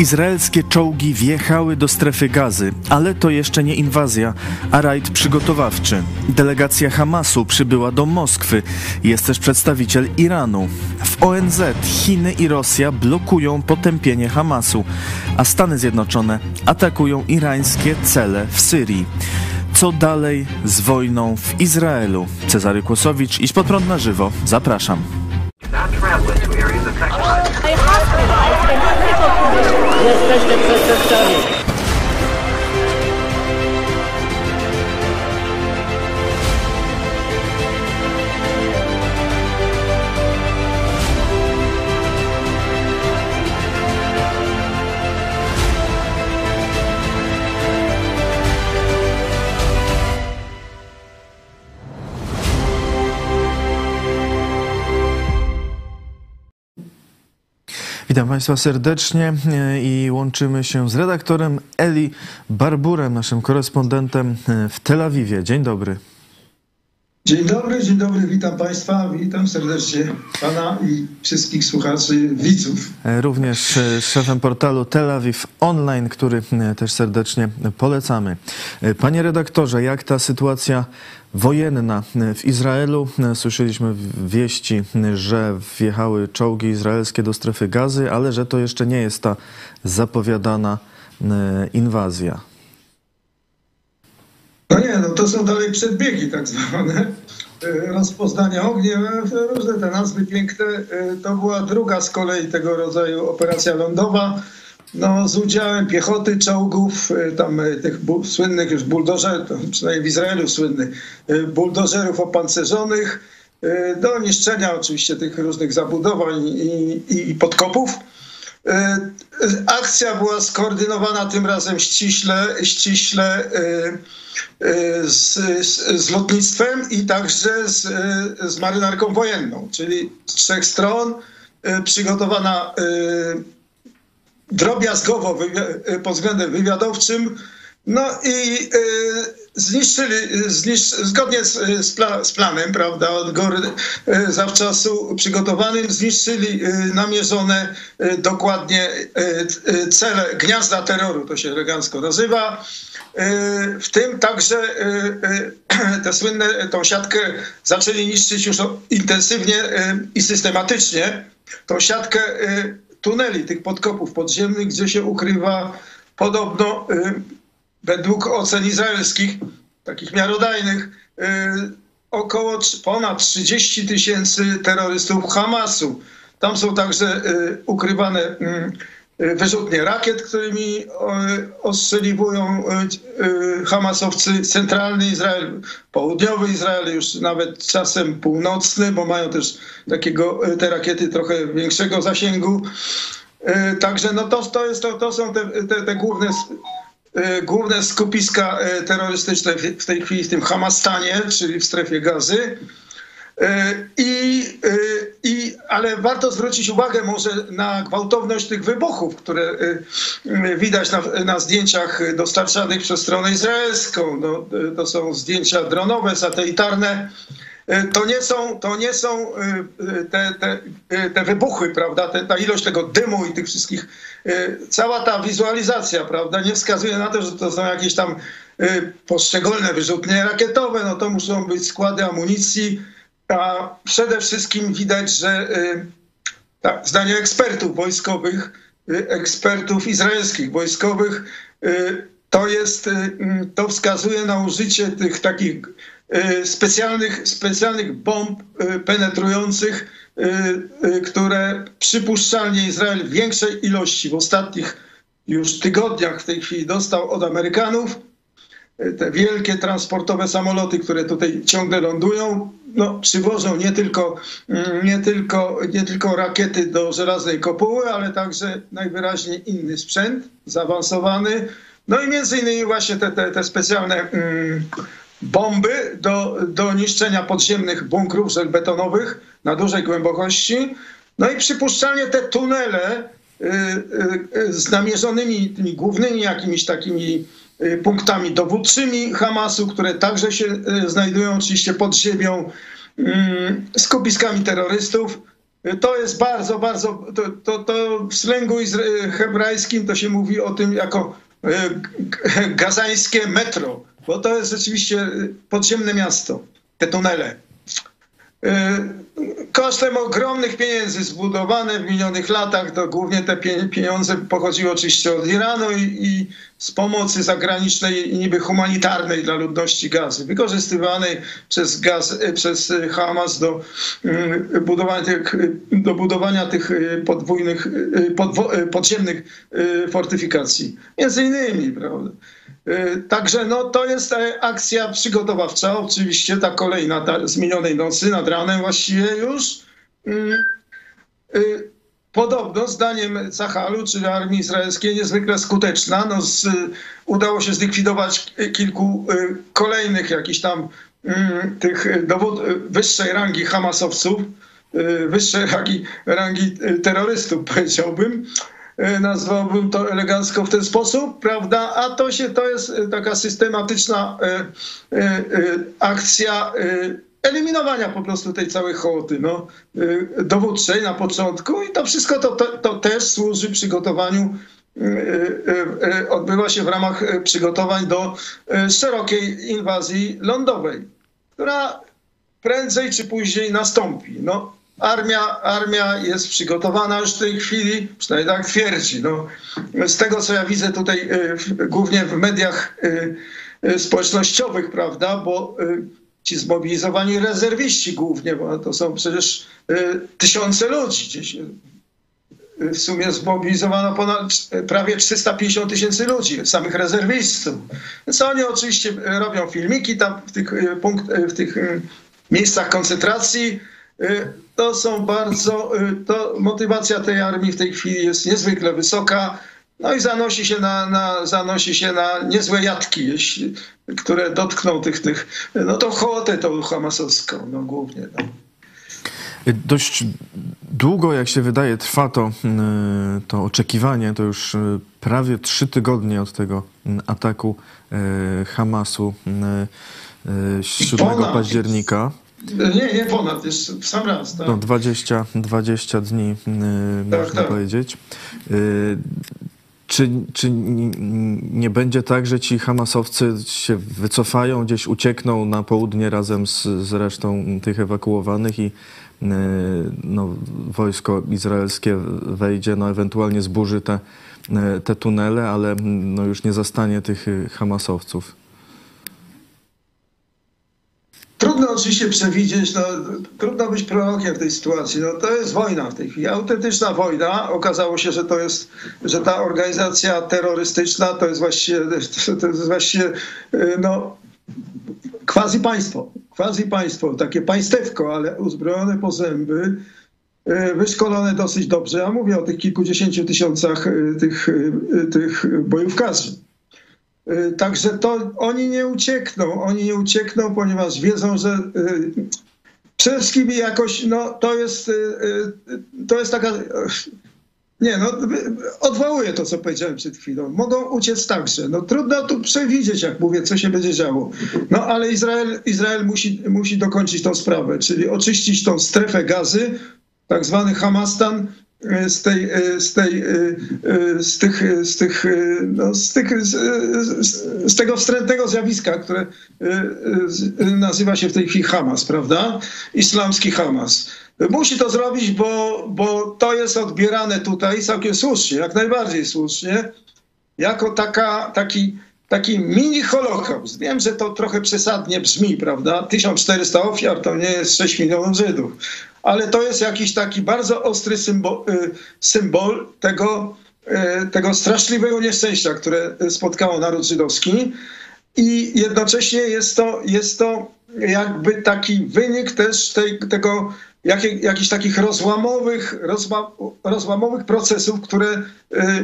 Izraelskie czołgi wjechały do strefy gazy, ale to jeszcze nie inwazja, a rajd przygotowawczy. Delegacja Hamasu przybyła do Moskwy. Jest też przedstawiciel Iranu. W ONZ Chiny i Rosja blokują potępienie Hamasu, a Stany Zjednoczone atakują irańskie cele w Syrii. Co dalej z wojną w Izraelu? Cezary Kłosowicz, Idź pod prąd na żywo. Zapraszam. Jesteście przestępcami. Witam Państwa serdecznie e, i łączymy się z redaktorem Eli Barburem, naszym korespondentem e, w Tel Awiwie. Dzień dobry. Dzień dobry, dzień dobry, witam Państwa, witam serdecznie Pana i wszystkich słuchaczy, widzów. E, również szefem portalu Tel Awiw Online, który też serdecznie polecamy. Panie redaktorze, jak ta sytuacja wojenna w Izraelu. Słyszeliśmy wieści, że wjechały czołgi izraelskie do strefy gazy, ale że to jeszcze nie jest ta zapowiadana e, inwazja. No nie, no to są dalej przedbiegi tak zwane e, rozpoznania ognia, różne te nazwy piękne. E, to była druga z kolei tego rodzaju operacja lądowa no, z udziałem piechoty, czołgów, y, tam y, tych słynnych już buldożerów, przynajmniej w Izraelu słynnych, y, buldożerów opancerzonych, do niszczenia oczywiście tych różnych zabudowań i, i, i podkopów. Akcja była skoordynowana tym razem ściśle, ściśle z, z, z lotnictwem i także z, z marynarką wojenną, czyli z trzech stron przygotowana drobiazgowo y, pod względem wywiadowczym. No i y, zniszczyli, zniszcz, zgodnie z, z, pla, z, planem, prawda, od góry zawczasu przygotowanym, zniszczyli namierzone dokładnie cele, gniazda terroru, to się elegancko nazywa. W tym także te słynne, tą siatkę zaczęli niszczyć już intensywnie i systematycznie. Tą siatkę tuneli, tych podkopów podziemnych, gdzie się ukrywa podobno y, według ocen izraelskich, takich miarodajnych, y, około ponad 30 tysięcy terrorystów Hamasu. Tam są także y, ukrywane mm, wyrzutnie rakiet, którymi ostrzeliwują Hamasowcy centralny Izrael, południowy Izrael, już nawet czasem północny, bo mają też takiego, te rakiety trochę większego zasięgu. Także no to, to, jest, to, to są te, te, te główne główne skupiska terrorystyczne w tej chwili w tym Hamastanie, czyli w strefie gazy. I, i, ale warto zwrócić uwagę może na gwałtowność tych wybuchów, które y, widać na, na zdjęciach dostarczanych przez stronę izraelską. No, to są zdjęcia dronowe, satelitarne. To nie są, to nie są te, te, te wybuchy, prawda? Ta ilość tego dymu i tych wszystkich, cała ta wizualizacja, prawda, nie wskazuje na to, że to są jakieś tam poszczególne wyrzutnie rakietowe, no to muszą być składy amunicji, a przede wszystkim widać, że y, tak, zdanie ekspertów wojskowych, y, ekspertów izraelskich wojskowych, y, to jest, mm, to wskazuje na użycie tych takich specjalnych, specjalnych bomb penetrujących, które przypuszczalnie Izrael w większej ilości w ostatnich już tygodniach w tej chwili dostał od Amerykanów te wielkie transportowe samoloty, które tutaj ciągle lądują, no, przywożą nie tylko, mm, nie, tylko, nie tylko rakiety do żelaznej kopuły, ale także najwyraźniej inny sprzęt zaawansowany. No i między innymi właśnie te, te, te specjalne mm, bomby do, do niszczenia podziemnych bunkrów żelbetonowych na dużej głębokości. No i przypuszczalnie te tunele y, y, y, z namierzonymi tymi głównymi jakimiś takimi punktami dowódczymi Hamasu, które także się y, znajdują oczywiście pod ziemią, mm, skupiskami terrorystów. To jest bardzo, bardzo, to, to, to w slęgu hebrajskim to się mówi o tym jako gazańskie metro, bo to jest rzeczywiście podziemne miasto, te tunele. Kosztem ogromnych pieniędzy zbudowane w minionych latach, to głównie te pieniądze pochodziły oczywiście od Iranu i, i z pomocy zagranicznej i niby humanitarnej dla ludności gazy, wykorzystywanej przez, gaz, przez Hamas do budowania tych, do budowania tych podwójnych, podwo, podziemnych fortyfikacji. Między innymi, prawda? Także no, to jest akcja przygotowawcza, oczywiście ta kolejna ta, z minionej nocy, nad ranem właściwie już. Mm, podobno zdaniem Cahalu, czyli armii izraelskiej, niezwykle skuteczna. No, z, udało się zlikwidować kilku y, kolejnych jakichś tam y, tych dowód, wyższej rangi Hamasowców, y, wyższej rangi, rangi terrorystów, powiedziałbym. Nazwałbym to elegancko w ten sposób, prawda? A to się to jest taka systematyczna akcja eliminowania po prostu tej całej hołoty no, dowódczej na początku i to wszystko to, to, to też służy przygotowaniu odbywa się w ramach przygotowań do szerokiej inwazji lądowej, która prędzej czy później nastąpi. No, armia, armia jest przygotowana już w tej chwili, przynajmniej tak twierdzi. No, z tego, co ja widzę tutaj głównie w mediach społecznościowych, prawda, bo ci zmobilizowani rezerwiści głównie, bo to są przecież y, tysiące ludzi. Gdzieś y, w sumie zmobilizowano ponad prawie 350 tysięcy ludzi, samych rezerwistów. Więc oni oczywiście robią filmiki tam w tych, y, punkt, w tych miejscach koncentracji. To są bardzo, to motywacja tej armii w tej chwili jest niezwykle wysoka. No i zanosi się na, na, zanosi się na niezłe jatki, jeśli, które dotkną tych, tych no to hołotę tą hamasowską, no głównie. No. Dość długo, jak się wydaje, trwa to, y, to oczekiwanie. To już y, prawie trzy tygodnie od tego y, ataku Hamasu 7 ponad. października. Nie, nie ponad, jest w sam raz. Tak? No, 20, 20 dni, tak, można tak. powiedzieć. Czy, czy nie będzie tak, że ci Hamasowcy się wycofają, gdzieś uciekną na południe razem z, z resztą tych ewakuowanych i e, no, wojsko izraelskie wejdzie, no, ewentualnie zburzy te, e, te tunele, ale no, już nie zastanie tych Hamasowców? Trudno oczywiście przewidzieć, no, trudno być prorokiem w tej sytuacji. No, to jest wojna w tej chwili, autentyczna wojna. Okazało się, że to jest, że ta organizacja terrorystyczna to jest właściwie, to jest właściwie no, quasi państwo, quasi państwo, takie państewko, ale uzbrojone po zęby, wyszkolone dosyć dobrze. Ja mówię o tych kilkudziesięciu tysiącach tych, tych bojówkarzy. Y, także to oni nie uciekną, oni nie uciekną, ponieważ wiedzą, że y, przede wszystkim jakoś, no to jest, y, to jest taka, nie no, odwołuję to, co powiedziałem przed chwilą. Mogą uciec także. No trudno tu przewidzieć, jak mówię, co się będzie działo. No ale Izrael, Izrael musi, musi dokończyć tą sprawę, czyli oczyścić tą strefę gazy, tak zwany Hamastan, z tej, z tej, z tych, z tych, no, z, tych z, z, tego wstrętnego zjawiska, które nazywa się w tej chwili Hamas, prawda? Islamski Hamas. Musi to zrobić, bo, bo to jest odbierane tutaj całkiem słusznie, jak najbardziej słusznie, jako taka, taki, taki mini holokaust. Wiem, że to trochę przesadnie brzmi, prawda? 1400 ofiar to nie jest 6 milionów Żydów ale to jest jakiś taki bardzo ostry symbol, y, symbol tego, y, tego straszliwego nieszczęścia, które spotkało naród żydowski. I jednocześnie jest to, jest to jakby taki wynik też tej, tego jak, jakichś takich rozłamowych, rozła, rozłamowych procesów, które y,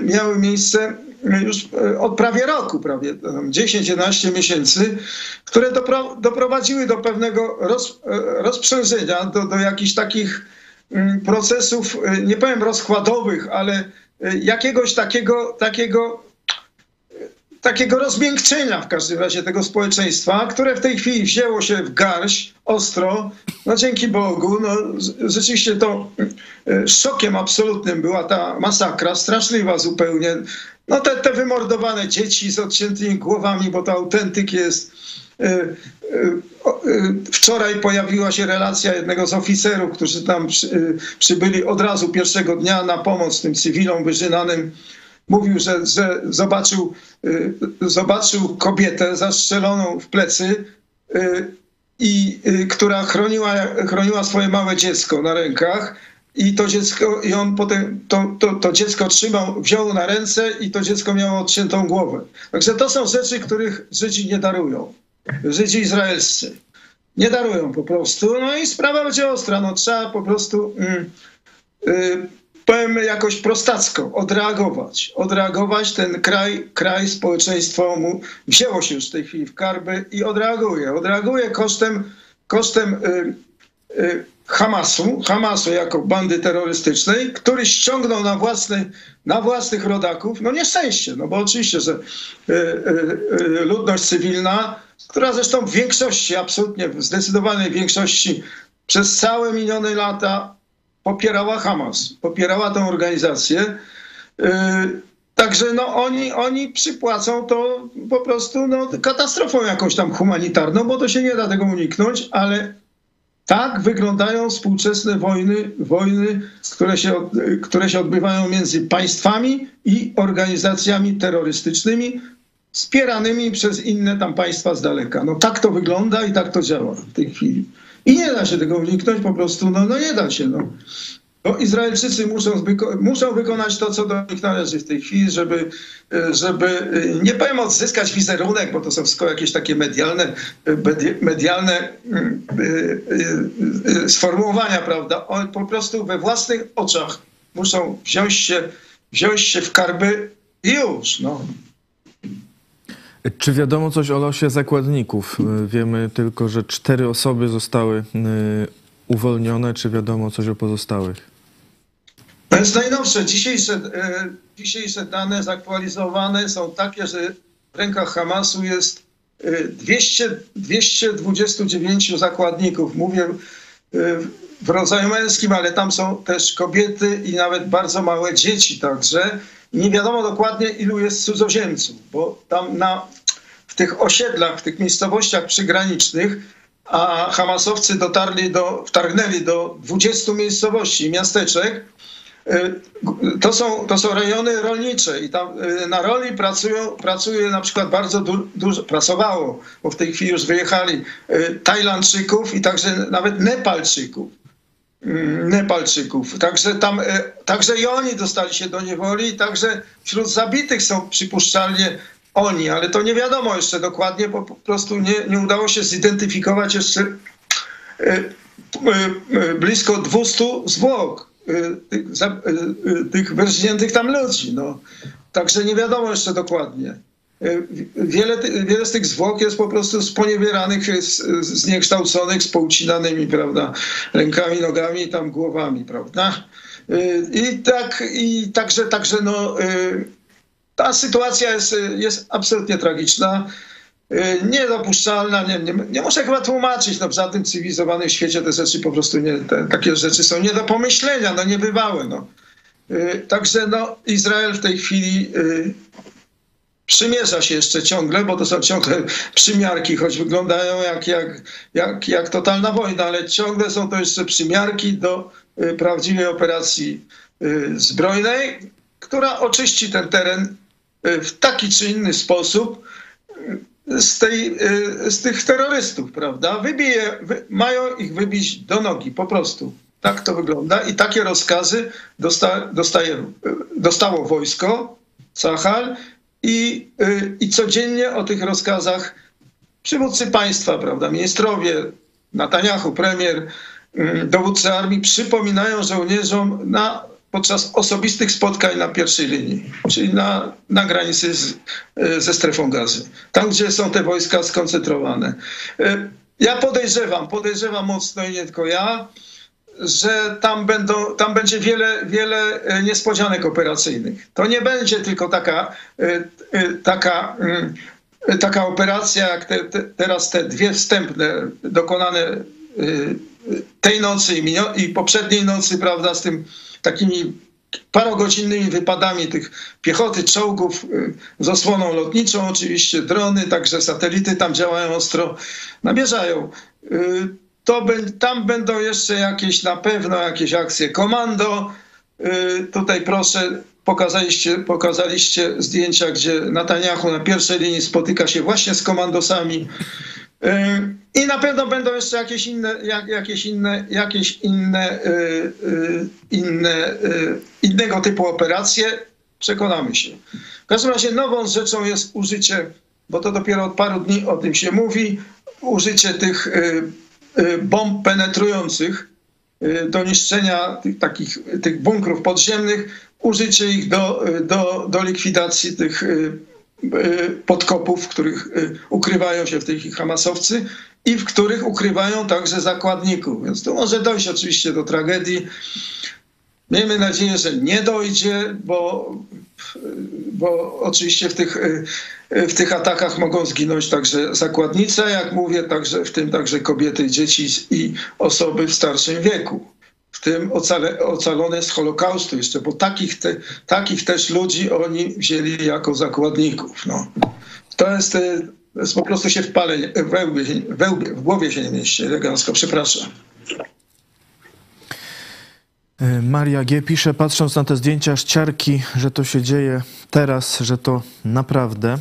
miały miejsce już y, od prawie roku, prawie 10-11 miesięcy, które dopro, doprowadziły do pewnego roz, y, rozprzężenia, do, do jakichś takich mm, procesów, nie powiem rozkładowych, ale jakiegoś takiego, takiego takiego rozmiękczenia w każdym razie tego społeczeństwa, które w tej chwili wzięło się w garść ostro. No dzięki Bogu, no rzeczywiście to e, szokiem absolutnym była ta masakra, straszliwa zupełnie. No te, te wymordowane dzieci z odciętymi głowami, bo to autentyk jest. E, wczoraj pojawiła się relacja jednego z oficerów, którzy tam przybyli od razu pierwszego dnia na pomoc tym cywilom wyżynanym mówił, że, że zobaczył, y, zobaczył kobietę zastrzeloną w plecy, y, i, y, która chroniła, chroniła swoje małe dziecko na rękach. I to dziecko, i on potem to, to, to dziecko trzymał, wziął na ręce i to dziecko miało odciętą głowę. Także to są rzeczy, których Żydzi nie darują. Żydzi izraelscy. Nie darują po prostu. No i sprawa będzie ostra. No trzeba po prostu mm, powiem jakoś prostacko, odreagować. Odreagować ten kraj, kraj, społeczeństwo mu wzięło się już w tej chwili w karby i odreaguje. Odreaguje kosztem, kosztem y, y, Hamasu, Hamasu jako bandy terrorystycznej, który ściągnął na, własny, na własnych rodaków, no nieszczęście, no bo oczywiście, że y, y, y ludność cywilna, która zresztą w większości, absolutnie w zdecydowanej większości przez całe minione lata popierała Hamas, popierała tę organizację. Y, także no oni, oni przypłacą to po prostu no, katastrofą jakąś tam humanitarną, bo to się nie da tego uniknąć, ale tak wyglądają współczesne wojny, wojny które, się, które się odbywają między państwami i organizacjami terrorystycznymi, wspieranymi przez inne tam państwa z daleka. No tak to wygląda i tak to działa w tej chwili. I nie da się tego uniknąć po prostu, no, no nie da się. No. Bo Izraelczycy muszą, muszą wykonać to, co do nich należy w tej chwili, żeby, żeby nie powiem odzyskać wizerunek, bo to są wszystko jakieś takie medialne, medialne mm, sformułowania, prawda? Oni po prostu we własnych oczach muszą wziąć się, wziąć się w karby i już. No. Czy wiadomo coś o losie zakładników? Y, wiemy tylko, że cztery osoby zostały y, uwolnione. Czy wiadomo coś o pozostałych? To jest najnowsze. Dzisiejsze, y, dzisiejsze dane zaktualizowane są takie, że w rękach Hamasu jest 200, 229 zakładników. Mówię w rodzaju męskim, ale tam są też kobiety i nawet bardzo małe dzieci także. Nie wiadomo dokładnie, ilu jest cudzoziemców, bo tam na, w tych osiedlach, w tych miejscowościach przygranicznych, a Hamasowcy dotarli do, wtargnęli do 20 miejscowości, miasteczek, y, to są, to są rejony rolnicze i tam y, na roli pracują, pracuje na przykład bardzo du, dużo, pracowało, bo w tej chwili już wyjechali y, Tajlandczyków i także nawet Nepalczyków. Mm, Nepalczyków. Także, tam, e, także i oni dostali się do niewoli, także wśród zabitych są przypuszczalnie oni, ale to nie wiadomo jeszcze dokładnie, bo po prostu nie, nie udało się zidentyfikować jeszcze e, e, blisko 200 zwłok tych, tych wyrżniętych tam ludzi. No. Także nie wiadomo jeszcze dokładnie. E, wiele, wiele z tych zwłok jest po prostu sponiewieranych, zniekształconych, z poucinanymi, prawda, rękami, nogami, tam głowami, prawda. E, I tak, i także, także no, e, ta sytuacja jest, jest absolutnie tragiczna, niedopuszczalna, nie, nie, nie muszę chyba tłumaczyć, no w żadnym cywilizowanym świecie te rzeczy po prostu nie, te, takie rzeczy są nie do pomyślenia, no niebywałe, no. Także no, Izrael w tej chwili przymierza się jeszcze ciągle, bo to są ciągle przymiarki, choć wyglądają jak, jak, jak, jak totalna wojna, ale ciągle są to jeszcze przymiarki do y, prawdziwej operacji y, zbrojnej, która oczyści ten teren y, w taki czy inny sposób z, tej, z tych terrorystów, prawda? Wybije, wy, mają ich wybić do nogi, po prostu. Tak to wygląda i takie rozkazy dosta, dostaje, dostało wojsko, Sahal i, y, i codziennie o tych rozkazach przywódcy państwa, prawda, ministrowie, Netanyahu, premier, y, dowódcy armii przypominają żołnierzom na, podczas osobistych spotkań na pierwszej linii, czyli na, na granicy z, y, ze strefą gazy, tam gdzie są te wojska skoncentrowane. Ja podejrzewam, podejrzewam mocno i nie tylko ja, że tam, będą, tam będzie wiele, wiele niespodzianek operacyjnych. To nie będzie tylko taka, taka, mm, taka operacja, jak te, te, teraz te dwie wstępne dokonane tej nocy i, i poprzedniej nocy, prawda, z tym takimi parogodzinnymi wypadami tych piechoty, czołgów z osłoną lotniczą, oczywiście drony, także satelity tam działają ostro, namierzają. Y, to tam będą jeszcze jakieś, na pewno jakieś akcje komando. Y, tutaj proszę, pokazaliście, pokazaliście zdjęcia, gdzie Netanyahu na pierwszej linii spotyka się właśnie z komandosami. I na pewno będą jeszcze jakieś inne, jakieś inne, jakieś inne, y, y, inne, y, innego typu operacje. Przekonamy się. W każdym razie nową rzeczą jest użycie, bo to dopiero od paru dni o tym się mówi, użycie tych bomb penetrujących do niszczenia tych, takich, tych bunkrów podziemnych, użycie ich do, do, do likwidacji tych podkopów, w których ukrywają się w tej chwili Hamasowcy i w których ukrywają także zakładników. Więc tu może dojść oczywiście do tragedii. Miejmy nadzieję, że nie dojdzie, bo, bo oczywiście w tych, w tych atakach mogą zginąć także zakładnice, jak mówię, także, w tym także kobiety, dzieci i osoby w starszym wieku w tym ocale, ocalone z Holokaustu jeszcze, bo takich, te, takich też ludzi oni wzięli jako zakładników. No. To jest, jest po prostu się w pale, w, w, w głowie się nie mieści elegancko, przepraszam. E, Maria G. pisze, patrząc na te zdjęcia ściarki, że to się dzieje teraz, że to naprawdę. E,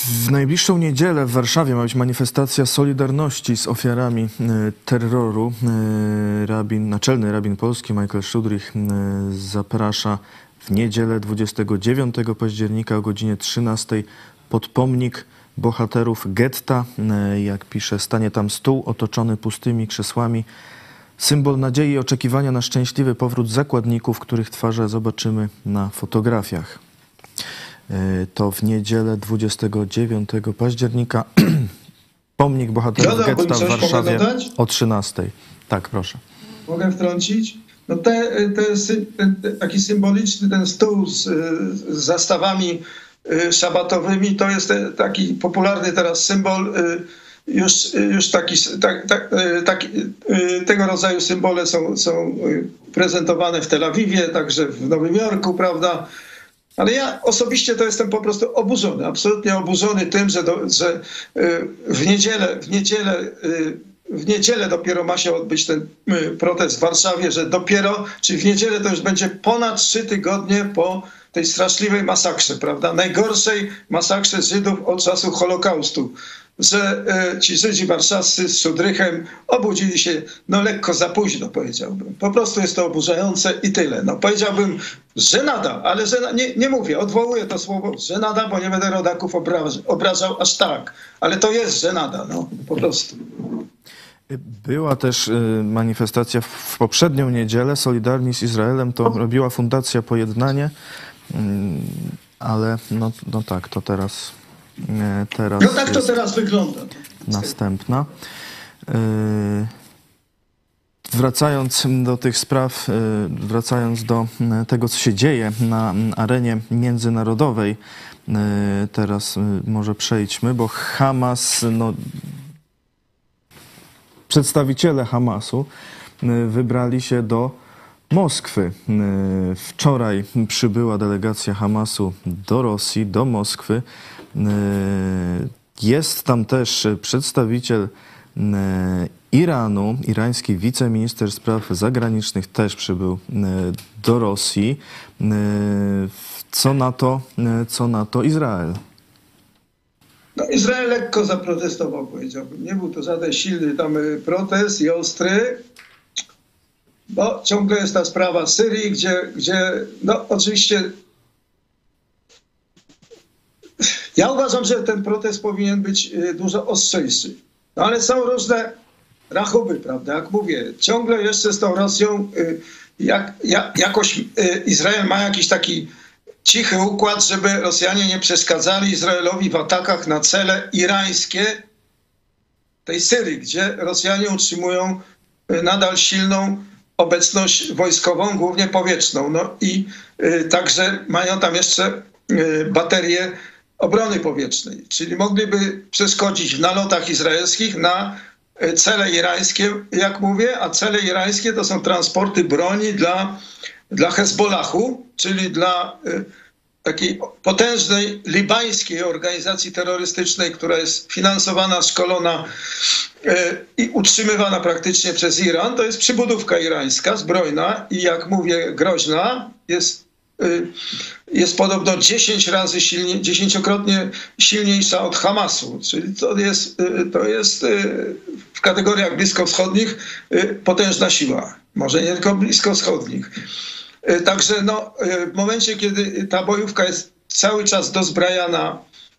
w najbliższą niedzielę w Warszawie ma być manifestacja solidarności z ofiarami e, terroru. Rabin, naczelny rabin polski Michael Szudrich zaprasza w niedzielę 29 października o godzinie 13 pod pomnik bohaterów getta. Jak pisze, stanie tam stół otoczony pustymi krzesłami. Symbol nadziei i oczekiwania na szczęśliwy powrót zakładników, których twarze zobaczymy na fotografiach. E, to w niedzielę 29 października pomnik bohaterów getta w Warszawie o 13. Tak, proszę. Mogę wtrącić? No te, te, ten, taki symboliczny ten stół z, z zastawami e, szabatowymi to jest taki popularny teraz symbol. E, już, już taki, tak, tak, tak, tego rodzaju symbole są, są prezentowane w Tel Awiwie, także w Nowym Jorku, prawda? Ale ja osobiście to jestem po prostu oburzony, absolutnie oburzony tym, że, do, że y, w niedzielę, w niedzielę y, w niedzielę dopiero ma się odbyć ten y, protest w Warszawie, że dopiero, czyli w niedzielę to już będzie ponad trzy tygodnie po tej straszliwej masakrze, prawda? Najgorszej masakrze Żydów od czasu Holokaustu że e, ci Żydzi warszawscy z Szudrychem obudzili się no lekko za późno, powiedziałbym. Po prostu jest to oburzające i tyle. No powiedziałbym, że nada, ale że nie, nie mówię, odwołuję to słowo, że nada, bo nie będę rodaków obrażał, obrażał aż tak. Ale to jest, że nada, no po prostu. Była też y, manifestacja w poprzednią niedzielę. Solidarni z Izraelem to robiła Fundacja Pojednanie, ale no, no tak, to teraz Teraz no tak to teraz wygląda. Następna. E, wracając do tych spraw, e, wracając do tego, co się dzieje na arenie międzynarodowej, e, teraz może przejdźmy, bo Hamas, no, przedstawiciele Hamasu wybrali się do Moskwy. Wczoraj przybyła delegacja Hamasu do Rosji, do Moskwy. E, jest tam też przedstawiciel e, Iranu, irański wiceminister spraw zagranicznych też przybył e, do Rosji. Co na to, co na to Izrael? No, Izrael lekko zaprotestował, powiedziałbym. Nie był to żaden silny tam protest i ostry, bo ciągle jest ta sprawa Syrii, gdzie, gdzie no, oczywiście ja uważam, że ten protest powinien być y, dużo ostrzejszy. No ale są różne rachuby, prawda? Jak mówię, ciągle jeszcze z tą Rosją y, jak, jak, jakoś y, Izrael ma jakiś taki cichy układ, żeby Rosjanie nie przeszkadzali Izraelowi w atakach na cele irańskie tej Syrii, gdzie Rosjanie utrzymują nadal silną obecność wojskową, głównie powietrzną. No i także mają tam jeszcze baterie obrony powietrznej, czyli mogliby przeszkodzić w nalotach izraelskich na cele irańskie, jak mówię, a cele irańskie to są transporty broni dla, dla Hezbollahu, czyli dla takiej potężnej libańskiej organizacji terrorystycznej, która jest finansowana, szkolona i utrzymywana praktycznie przez Iran. To jest przybudówka irańska, zbrojna i jak mówię, groźna. Jest, e, jest podobno 10 razy silniej, dziesięciokrotnie silniejsza od Hamasu. Czyli to jest, e, to jest w kategoriach bliskowschodnich potężna siła. Może nie tylko bliskowschodnich. E, także no, e, w momencie, kiedy ta bojówka jest cały czas dozbrajana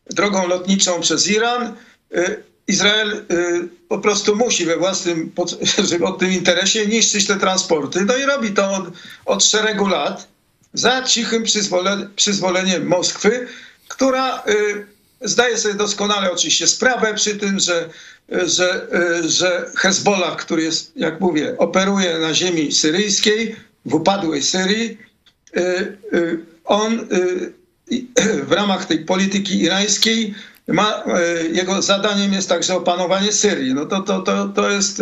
drogą lotniczą przez Iran, e, Izrael po prostu musi we własnym tym interesie niszczyć te transporty. No i robi to od, od szeregu lat za cichym przyzwole, przyzwoleniem Moskwy, która zdaje sobie doskonale oczywiście sprawę przy tym, że, że, że Hezbollah, który jest, jak mówię, operuje na ziemi syryjskiej, w upadłej Syrii, y, y, on y, w ramach tej polityki irańskiej ma, jego zadaniem jest także opanowanie Syrii. No to, to, to, to, jest,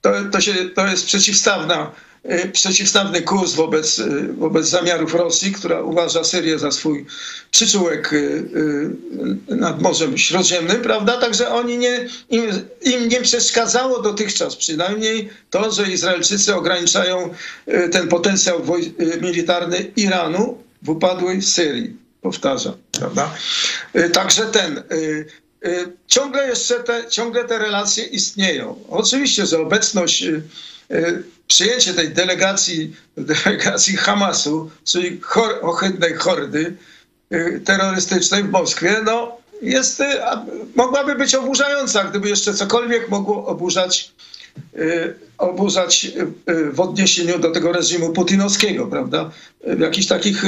to, to, się, to jest przeciwstawna Y, przeciwstawny kurs wobec, wobec zamiarów Rosji, która uważa Syrię za swój przyczółek nad Morzem Śródziemnym, prawda? Także oni nie, im, im nie przeszkadzało dotychczas przynajmniej to, że Izraelczycy ograniczają ten potencjał militarny Iranu w upadłej Syrii. Powtarzam, prawda? Także ten. Ciągle jeszcze te, ciągle te relacje istnieją. Oczywiście, że obecność przyjęcie tej delegacji, delegacji Hamasu, czyli chor, ohydnej hordy y, terrorystycznej w Moskwie, no jest, y, mogłaby być oburzająca, gdyby jeszcze cokolwiek mogło oburzać, y, oburzać w odniesieniu do tego reżimu putinowskiego, prawda? Jakichś takich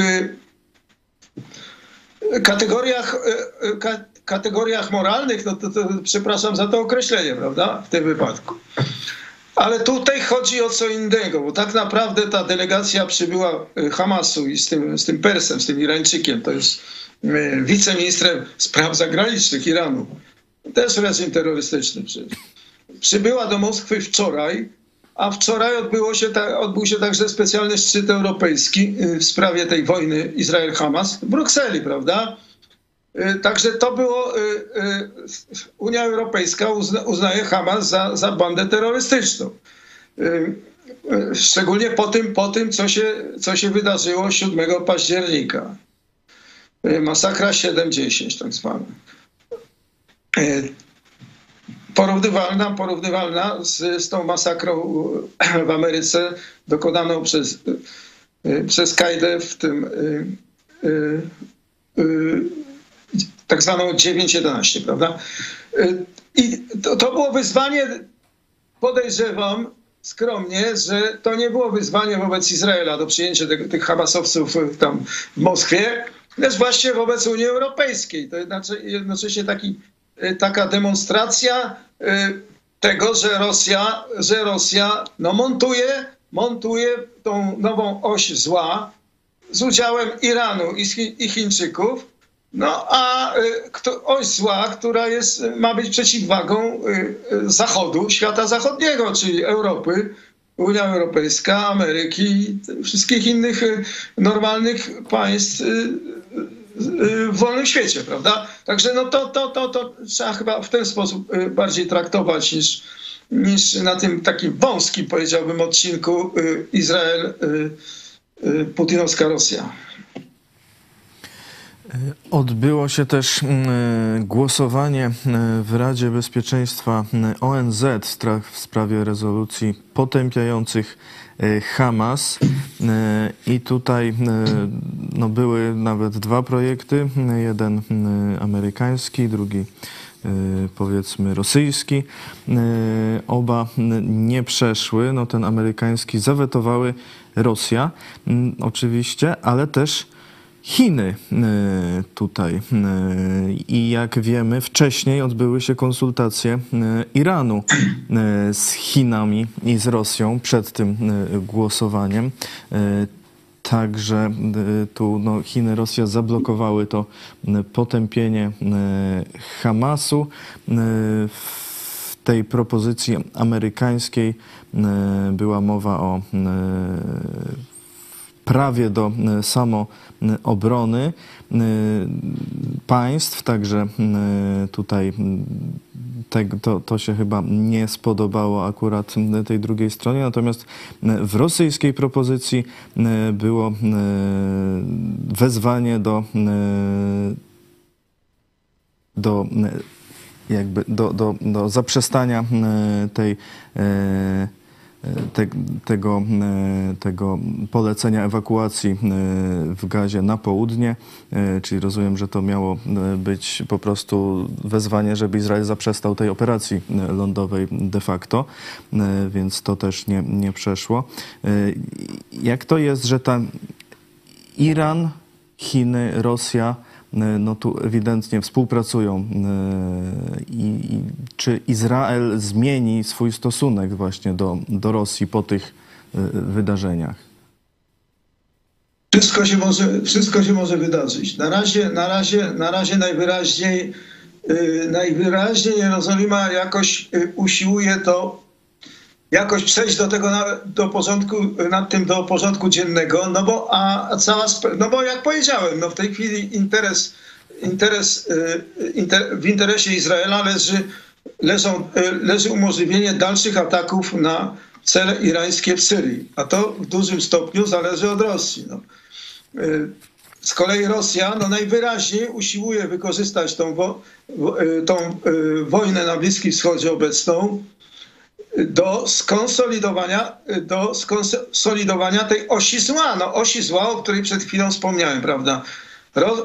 kategoriach, kategoriach moralnych, no to, to przepraszam za to określenie, prawda? W tym wypadku. Ale tutaj chodzi o co innego, bo tak naprawdę ta delegacja przybyła y, Hamasu i z tym, z tym Persem, z tym Irańczykiem, to jest wiceministrem spraw zagranicznych Iranu. Też reżim terrorystyczny. Przybyła do Moskwy wczoraj, a wczoraj odbyło się ta, odbył się także specjalny szczyt europejski y, w sprawie tej wojny Izrael-Hamas w Brukseli, prawda? Y, także to było, y, Unia Europejska uznaje Hamas za, za bandę terrorystyczną. Szczególnie po tym, po tym co, się, co się wydarzyło 7 października. Masakra 7-10 tak zwana. Porównywalna, porównywalna z, z tą masakrą w Ameryce dokonaną przez, przez Kajdę w tym tak zwaną 9.11, prawda? Y, I to, to było wyzwanie, podejrzewam skromnie, że to nie było wyzwanie wobec Izraela do przyjęcia tych, tych Hamasowców tam w Moskwie, lecz właśnie wobec Unii Europejskiej. To jednocześnie taki, y, taka demonstracja y, tego, że Rosja, że Rosja no, montuje, montuje tą nową oś zła z udziałem Iranu i, i Chińczyków, no a y, oś zła, która jest, ma być przeciwwagą y, y, Zachodu, świata zachodniego, czyli Europy, Unia Europejska, Ameryki, wszystkich innych normalnych państw w wolnym świecie, prawda? Także no to, to, to, to trzeba chyba w ten sposób bardziej traktować niż, niż na tym takim wąskim, powiedziałbym, odcinku Izrael, Putinowska Rosja. Odbyło się też głosowanie w Radzie Bezpieczeństwa ONZ w sprawie rezolucji potępiających Hamas. E, I tutaj no, były nawet dwa projekty. Jeden amerykański, drugi powiedzmy rosyjski. Oba nie przeszły. No, ten amerykański zawetowały Rosja oczywiście, ale też Chiny tutaj. I jak wiemy, wcześniej odbyły się konsultacje Iranu z Chinami i z Rosją przed tym głosowaniem. Także tu no, Chiny, Rosja zablokowały to potępienie Hamasu. W tej propozycji amerykańskiej była mowa o prawie do e, samoobrony e, państw, także e, tutaj to, to się chyba nie spodobało akurat tej drugiej stronie. Natomiast w rosyjskiej propozycji było wezwanie do, do jakby do, do, do zaprzestania tej te, tego, e, tego polecenia ewakuacji e, w gazie na południe, e, czyli rozumiem, że to miało być po prostu wezwanie, żeby Izrael zaprzestał tej operacji lądowej de facto, więc to też nie, nie przeszło. Jak to jest, że ta Iran, Chiny, Rosja no tu ewidentnie współpracują. E, I, i czy Izrael zmieni swój stosunek właśnie do, do Rosji po tych e, wydarzeniach? Wszystko się może, wszystko się może wydarzyć. Na razie, na razie, na razie najwyraźniej, najwyraźniej Jerozolima jakoś usiłuje to jakoś przejść do tego, do porządku, nad tym do porządku dziennego, no bo, a cała, no bo jak powiedziałem, no w tej chwili interes, interes y, inter, w interesie Izraela leży, leżą, y, leży umożliwienie dalszych ataków na cele irańskie w Syrii, a to w dużym stopniu zależy od Rosji. No. Y, z kolei Rosja no najwyraźniej usiłuje wykorzystać tą, wo, tą wojnę na Bliskim Wschodzie obecną do skonsolidowania, do skonsolidowania tej osi zła. No, osi zła, o której przed chwilą wspomniałem, prawda?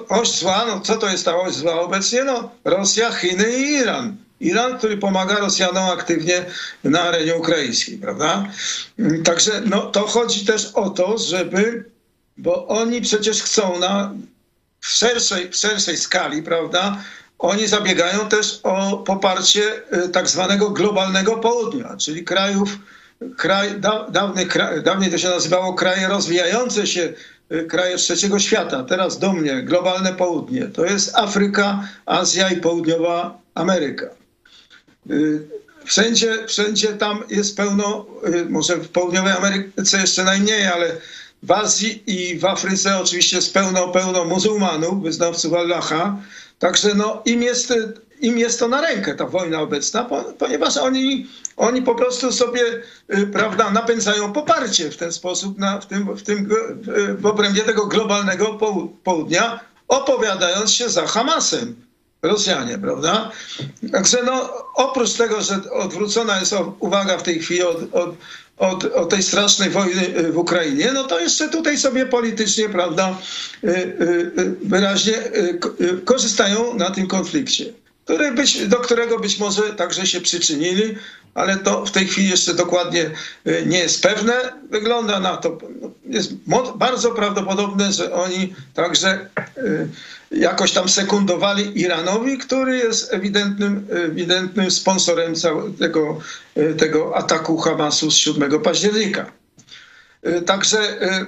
Oś zła, no co to jest ta oś zła obecnie? No, Rosja, Chiny i Iran. Iran, który pomaga Rosjanom aktywnie na arenie ukraińskiej, prawda? Także no, to chodzi też o to, żeby, bo oni przecież chcą na w szerszej, w szerszej skali, prawda, oni zabiegają też o poparcie y, tak zwanego globalnego południa, czyli krajów, kraj, da, dawny, dawniej to się nazywało kraje rozwijające się, y, kraje trzeciego świata. Teraz do mnie globalne południe. To jest Afryka, Azja i Południowa Ameryka. Y, wszędzie, wszędzie tam jest pełno, może w Południowej Ameryce jeszcze najmniej, ale w Azji i w Afryce oczywiście jest pełno, pełno muzułmanów, wyznawców Allaha. Także no, im, jest, im jest to na rękę, ta wojna obecna, ponieważ oni, oni po prostu sobie y, prawda, napędzają poparcie w ten sposób na, w, tym, w, tym, w obrębie tego globalnego południa, opowiadając się za Hamasem. Rosjanie, prawda? Także no, oprócz tego, że odwrócona jest uwaga w tej chwili od, od od, od, tej strasznej wojny y, w Ukrainie, no to jeszcze tutaj sobie politycznie, prawda, y, y, wyraźnie korzystają na tym konflikcie, który być, do którego być może także się przyczynili, ale to w tej chwili jeszcze dokładnie nie jest pewne. Wygląda na to, jest bardzo prawdopodobne, że oni także jakoś tam sekundowali Iranowi, który jest ewidentnym, ewidentnym sponsorem całego tego ataku Hamasu z 7 października. Także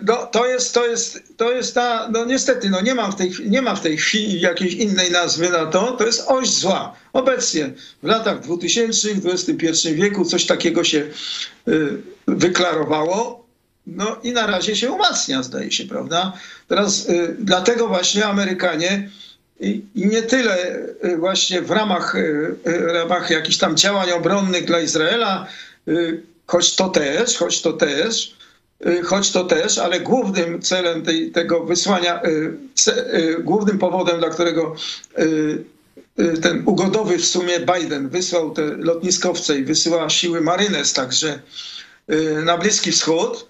no, to, jest, to, jest, to jest ta, no niestety, no nie, ma w tej, nie ma w tej chwili jakiejś innej nazwy na to, to jest oś zła. Obecnie w latach 2000, w XXI wieku coś takiego się wyklarowało, no i na razie się umacnia, zdaje się, prawda? Teraz y, dlatego właśnie Amerykanie i, i, nie tyle y, właśnie w ramach, y, y ramach jakichś tam działań obronnych dla Izraela, y, choć to też, choć to też, y, choć to też, ale głównym celem tej, tego wysłania, głównym powodem, dla którego ten ugodowy w sumie Biden wysłał te lotniskowce i wysyła siły Marines także na Bliski Wschód,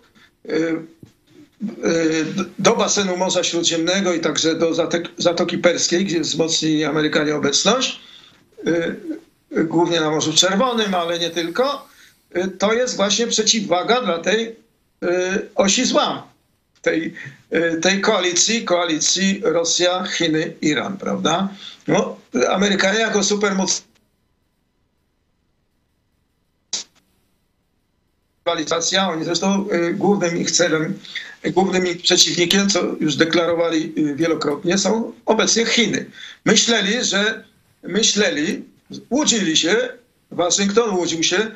do basenu Morza Śródziemnego i także do Zatoki Perskiej, gdzie wzmocnili Amerykanie obecność, y, głównie na Morzu Czerwonym, ale nie tylko, to jest właśnie przeciwwaga dla tej osi zła. tej, tej koalicji, koalicji Rosja, Chiny, Iran, prawda? No, Amerykanie jako supermoc rywalizacja. Oni zresztą y, głównym ich celem, głównym ich przeciwnikiem, co już deklarowali y, wielokrotnie, są obecnie Chiny. Myśleli, że myśleli, łudzili się, Waszyngton łudził się,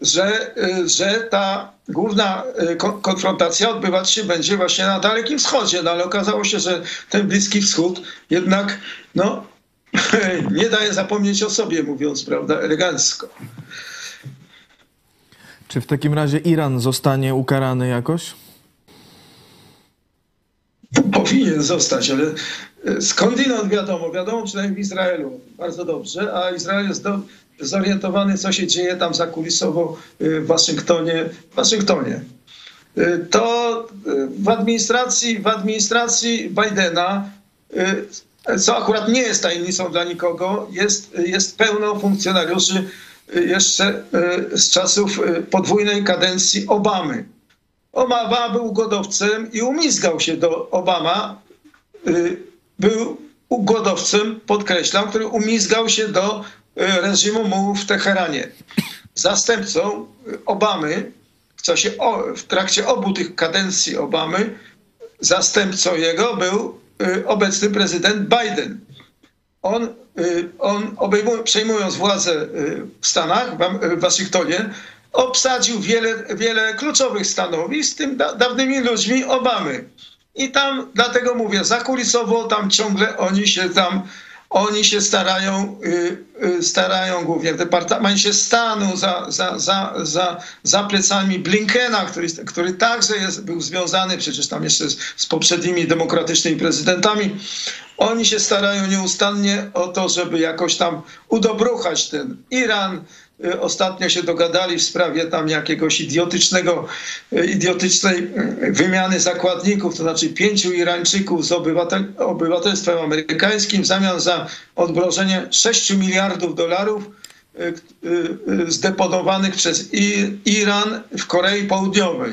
że, y, że ta główna konfrontacja odbywać się będzie właśnie na Dalekim Wschodzie, no ale okazało się, że ten Bliski Wschód jednak no, nie daje zapomnieć o sobie, mówiąc prawda, elegancko. Czy w takim razie Iran zostanie ukarany jakoś? Powinien zostać, ale e, skądinąd wiadomo, wiadomo przynajmniej w Izraelu bardzo dobrze, a Izrael jest do, zorientowany, co się dzieje tam zakulisowo e, w Waszyngtonie. W Waszyngtonie. E, to w administracji, w administracji Bidena, co akurat nie jest tajemnicą dla nikogo, jest, jest pełno funkcjonariuszy jeszcze e, z czasów e, podwójnej kadencji Obamy. Obama był ugodowcem i umizgał się do Obama. Był ugodowcem, podkreślam, który umizgał się do reżimu mułów w Teheranie. Zastępcą Obamy w, czasie, w trakcie obu tych kadencji Obamy, zastępcą jego był obecny prezydent Biden. On Y, on przejmując władzę y, w Stanach, w Waszyngtonie, obsadził wiele, wiele kluczowych stanowisk z tym da, dawnymi ludźmi Obamy. I tam, dlatego mówię, zakulisowo tam ciągle oni się tam, oni się starają, y, starają głównie w Departamencie Stanu za, za, za, za, za plecami Blinkena, który, który także jest, był związany przecież tam jeszcze z, z poprzednimi demokratycznymi prezydentami oni się starają nieustannie o to, żeby jakoś tam udobruchać ten Iran. Y, ostatnio się dogadali w sprawie tam jakiegoś idiotycznego, y, idiotycznej y, wymiany zakładników, to znaczy pięciu Irańczyków z obywatel, obywatelstwem amerykańskim w zamian za odmrożenie 6 miliardów dolarów zdeponowanych przez Iran w Korei Południowej.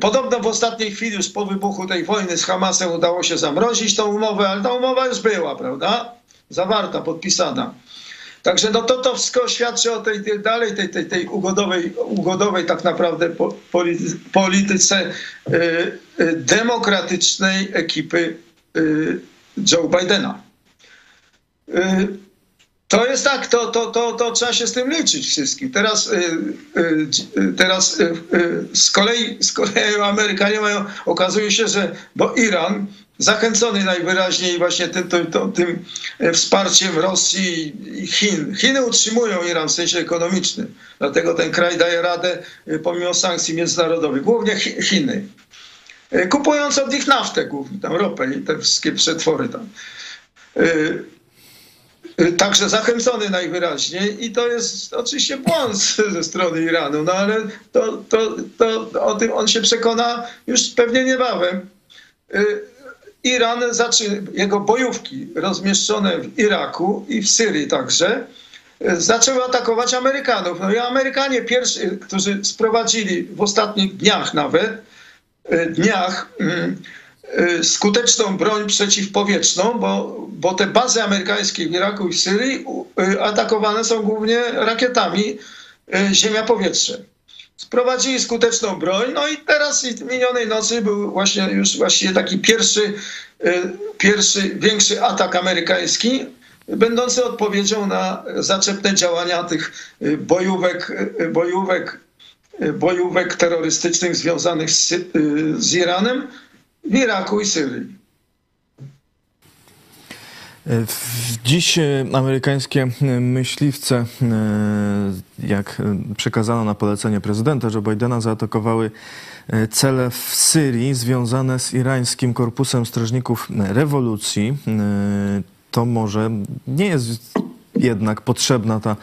Podobno w ostatniej chwili, już po wybuchu tej wojny z Hamasem, udało się zamrozić tą umowę, ale ta umowa już była, prawda? Zawarta, podpisana. Także no to, to wszystko świadczy o tej, tej dalej tej, tej, tej ugodowej, ugodowej tak naprawdę polityce y, y, demokratycznej ekipy y, Joe Bidena. Y, to jest tak, to, to, to, to trzeba się z tym liczyć wszystkim. Teraz, y, y, teraz z, kolei, z kolei Amerykanie mają, okazuje się, że bo Iran zachęcony najwyraźniej właśnie tym, tym, tym wsparciem Rosji i Chin. Chiny utrzymują Iran w sensie ekonomicznym, dlatego ten kraj daje radę pomimo sankcji międzynarodowych, głównie Chiny. Kupując od nich naftę głównie, tam ropę i te wszystkie przetwory tam. Także zachęcony najwyraźniej i to jest oczywiście błąd ze strony Iranu, no ale to, to, to o tym on się przekona już pewnie niebawem. Iran, jego bojówki rozmieszczone w Iraku i w Syrii także, y, zaczęły atakować Amerykanów. No i Amerykanie pierwsi, którzy sprowadzili w ostatnich dniach nawet, y, dniach mm, Y, skuteczną broń przeciwpowietrzną, bo, bo te bazy amerykańskie w Iraku i w Syrii atakowane są głównie rakietami ziemia-powietrze. Sprowadzili skuteczną broń, no i teraz minionej nocy był właśnie już właściwie taki pierwszy, pierwszy większy atak amerykański, będący odpowiedzią na zaczepne działania tych bojówek, bojówek, bojówek terrorystycznych związanych z, z Iranem w Iraku i Syrii. Dziś e, amerykańskie e, myśliwce, e, jak przekazano na polecenie prezydenta Joe Bidena, zaatakowały cele w Syrii związane z irańskim korpusem strażników rewolucji. To może nie jest jednak potrzebna ta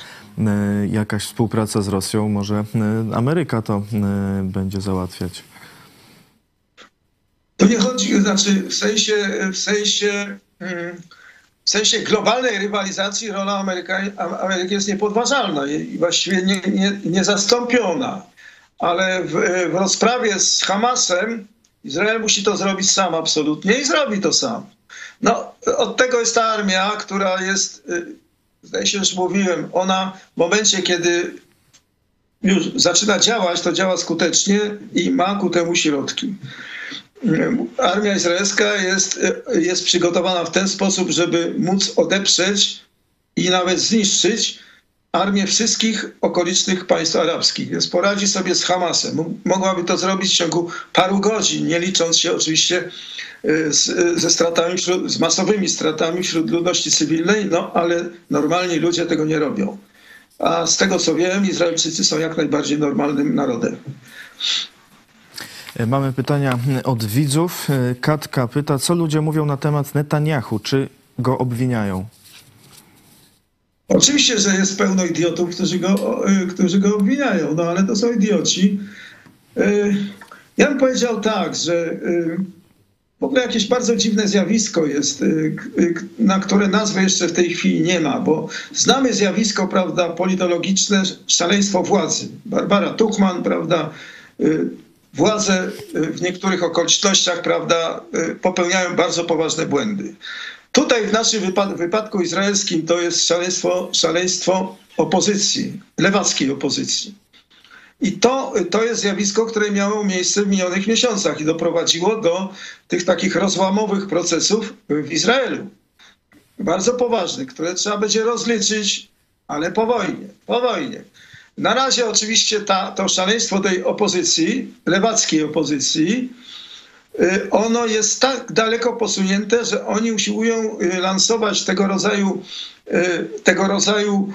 jakaś współpraca z Rosją. Może Ameryka to będzie załatwiać. To nie chodzi, znaczy w sensie, w sensie, w sensie globalnej rywalizacji rola Ameryki jest niepodważalna i właściwie nie, nie, niezastąpiona. Ale w, w rozprawie z Hamasem Izrael musi to zrobić sam absolutnie i zrobi to sam. No, od tego jest ta armia, która jest, y, zdaje się, już mówiłem, ona w momencie, kiedy już zaczyna działać, to działa skutecznie i ma ku temu środki. Armia izraelska jest, jest przygotowana w ten sposób, żeby móc odeprzeć i nawet zniszczyć armię wszystkich okolicznych państw arabskich, więc poradzi sobie z Hamasem. Mogłaby to zrobić w ciągu paru godzin, nie licząc się oczywiście y, z, ze stratami, wśród, z masowymi stratami wśród ludności cywilnej, no ale normalni ludzie tego nie robią. A z tego co wiem, Izraelczycy są jak najbardziej normalnym narodem. Mamy pytania od widzów. Katka pyta, co ludzie mówią na temat Netanyahu? Czy go obwiniają? Oczywiście, że jest pełno idiotów, którzy go, którzy go obwiniają, no ale to są idioci. Ja bym powiedział tak, że w ogóle jakieś bardzo dziwne zjawisko jest, na które nazwy jeszcze w tej chwili nie ma, bo znamy zjawisko, prawda, politologiczne, szaleństwo władzy. Barbara Tuchman, prawda, władze w niektórych okolicznościach, prawda, popełniają bardzo poważne błędy. Tutaj w naszym wypadku izraelskim to jest szaleństwo, szaleństwo opozycji, lewackiej opozycji. I to, to jest zjawisko, które miało miejsce w minionych miesiącach i doprowadziło do tych takich rozłamowych procesów w Izraelu. Bardzo poważnych, które trzeba będzie rozliczyć, ale po wojnie. Po wojnie. Na razie oczywiście ta, to szaleństwo tej opozycji, lewackiej opozycji, Y, ono jest tak daleko posunięte, że oni usiłują y, lansować tego rodzaju, y, tego rodzaju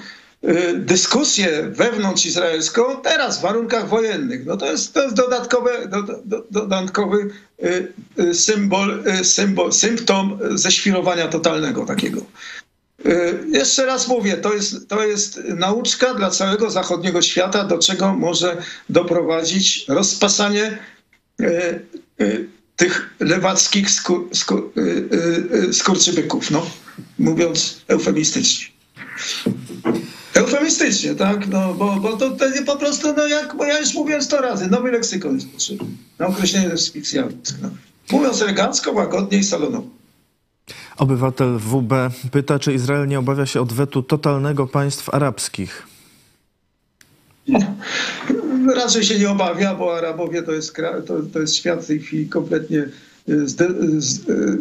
dyskusję wewnątrz izraelską teraz w warunkach wojennych. No to jest, to jest dodatkowy symbol, symbol, symptom ześwirowania totalnego takiego. Jeszcze raz mówię, to jest, to jest nauczka dla całego zachodniego świata, do czego może doprowadzić rozpasanie tych lewackich skur, skur, y, y, y, skurczybyków, no, mówiąc eufemistycznie. Eufemistycznie, tak? No, bo, bo to, to po prostu, no jak, bo ja już mówiłem sto razy, nowy leksykon jest potrzebny na określenie specjalnych. No. Mówiąc elegancko, łagodnie i salonowo. Obywatel WB pyta, czy Izrael nie obawia się odwetu totalnego państw arabskich? raczej się nie obawia, bo Arabowie to jest, to, to jest świat w tej chwili kompletnie zde, z, y,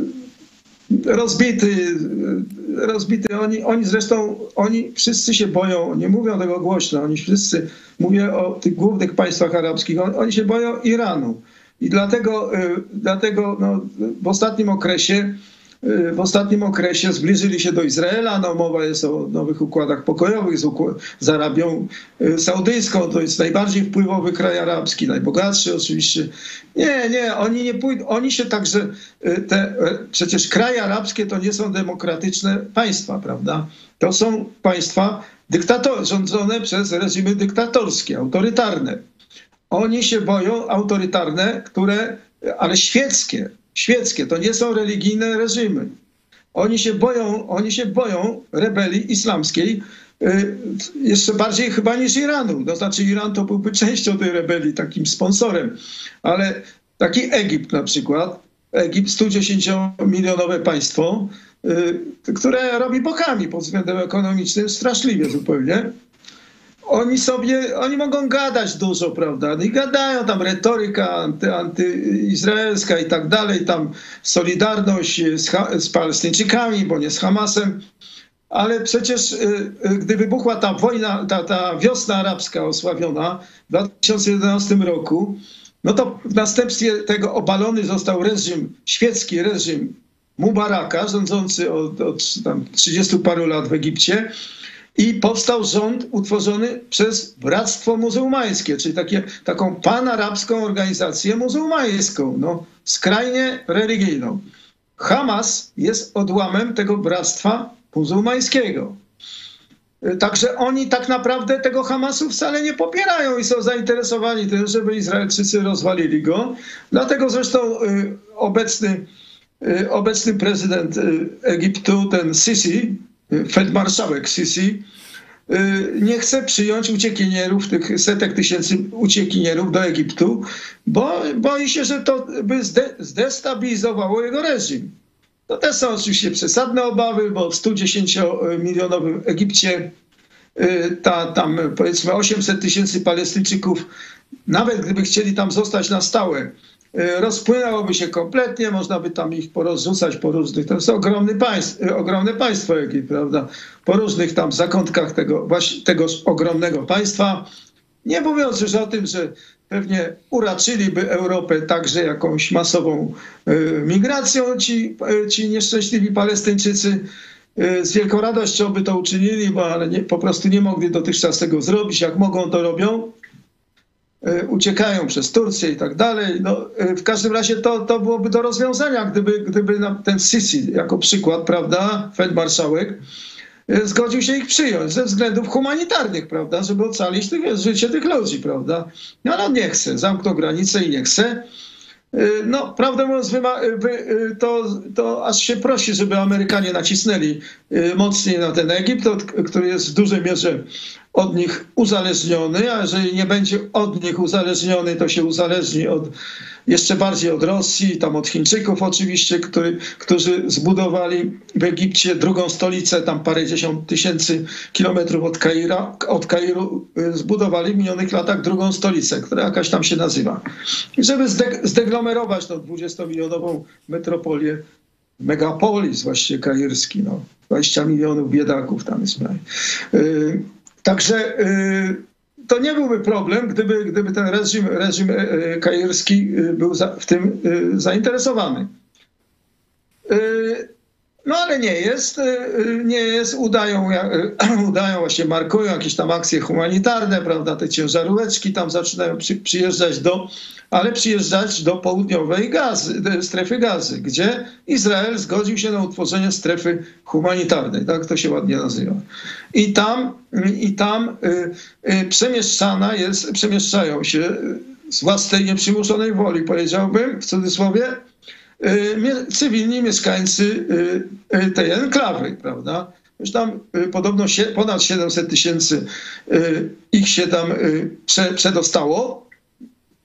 rozbity, y, rozbity. Oni, oni zresztą, oni wszyscy się boją, nie mówią tego głośno, oni wszyscy, mówię o tych głównych państwach arabskich, oni, oni się boją Iranu. I dlatego, dlatego no, w ostatnim okresie w ostatnim okresie zbliżyli się do Izraela. No, mowa jest o nowych układach pokojowych z, z Arabią y, Saudyjską. To jest najbardziej wpływowy kraj arabski, najbogatszy oczywiście. Nie, nie, oni nie pójdą. Oni się także, y, te, y, przecież kraje arabskie to nie są demokratyczne państwa, prawda? To są państwa dyktator, rządzone przez reżimy dyktatorskie, autorytarne. Oni się boją autorytarne, które, ale świeckie, świeckie, to nie są religijne reżimy. Oni się boją, oni się boją rebelii islamskiej y, jeszcze bardziej chyba niż Iranu. To znaczy Iran to byłby częścią tej rebelii, takim sponsorem. Ale taki Egipt na przykład, Egipt 110-milionowe państwo, y, które robi bokami pod względem ekonomicznym straszliwie zupełnie oni sobie, oni mogą gadać dużo, prawda? I gadają tam retoryka anty, antyizraelska i tak dalej, tam solidarność z, z Palestyńczykami, bo nie z Hamasem. Ale przecież y, y, gdy wybuchła ta wojna, ta, ta wiosna arabska osławiona w 2011 roku, no to w następstwie tego obalony został reżim, świecki reżim Mubaraka, rządzący od, od tam 30 paru lat w Egipcie i powstał rząd utworzony przez Bractwo Muzułmańskie, czyli takie, taką panarabską organizację muzułmańską, no, skrajnie religijną. Hamas jest odłamem tego Bractwa Muzułmańskiego. Także oni tak naprawdę tego Hamasu wcale nie popierają i są zainteresowani tym, żeby Izraelczycy rozwalili go. Dlatego zresztą y, obecny, y, obecny prezydent y, Egiptu, ten Sisi, feldmarszałek Sisi, nie chce przyjąć uciekinierów, tych setek tysięcy uciekinierów do Egiptu, bo boi się, że to by zdestabilizowało jego reżim. To też są oczywiście przesadne obawy, bo w 110-milionowym Egipcie ta, tam powiedzmy 800 tysięcy Palestyńczyków, nawet gdyby chcieli tam zostać na stałe, E, rozpłynęłoby się kompletnie, można by tam ich porozrzucać po różnych, to jest ogromny państw, e, ogromne państwo Egipt, prawda, po różnych tam zakątkach tego, właśnie tego ogromnego państwa. Nie mówiąc już o tym, że pewnie uraczyliby Europę także jakąś masową e, migracją ci, ci nieszczęśliwi Palestyńczycy. Z wielką radością by to uczynili, bo ale nie, po prostu nie mogli dotychczas tego zrobić. Jak mogą, to robią. E, uciekają przez Turcję i tak dalej. No, e, w każdym razie to, to byłoby do rozwiązania, gdyby, gdyby ten Sisi jako przykład, prawda, feldmarszałek, e, zgodził się ich przyjąć ze względów humanitarnych, prawda, żeby ocalić tych, życie tych ludzi, prawda. No ale on nie chce, zamknął granice i nie chce. No, prawdę mówiąc, to, to aż się prosi, żeby Amerykanie nacisnęli mocniej na ten Egipt, który jest w dużej mierze od nich uzależniony, a jeżeli nie będzie od nich uzależniony, to się uzależni od, jeszcze bardziej od Rosji, tam od Chińczyków oczywiście, który, którzy zbudowali w Egipcie drugą stolicę, tam parędziesiąt tysięcy kilometrów od, Kaira, od Kairu, y, zbudowali w minionych latach drugą stolicę, która jakaś tam się nazywa. I żeby zdeglomerować tą 20-milionową metropolię, megapolis właściwie kairski, no, 20 milionów biedaków tam jest prawie. Y, Także y, to nie byłby problem, gdyby, gdyby ten reżim, reżim e, e, kairski y, był w tym y, zainteresowany. No ale nie jest, y, y, nie jest, udają, y, udają właśnie, markują jakieś tam akcje humanitarne, prawda, te ciężaróweczki tam zaczynają przy, przyjeżdżać do, ale przyjeżdżać do południowej gazy, strefy gazy, gdzie Izrael zgodził się na utworzenie strefy humanitarnej, tak to się ładnie nazywa. I tam, i tam przemieszczana jest, przemieszczają się z własnej nieprzymuszonej woli, powiedziałbym, w cudzysłowie, cywilni mieszkańcy y, y, tej enklawy, prawda? Już tam podobno ponad 700 tysięcy ich się tam przedostało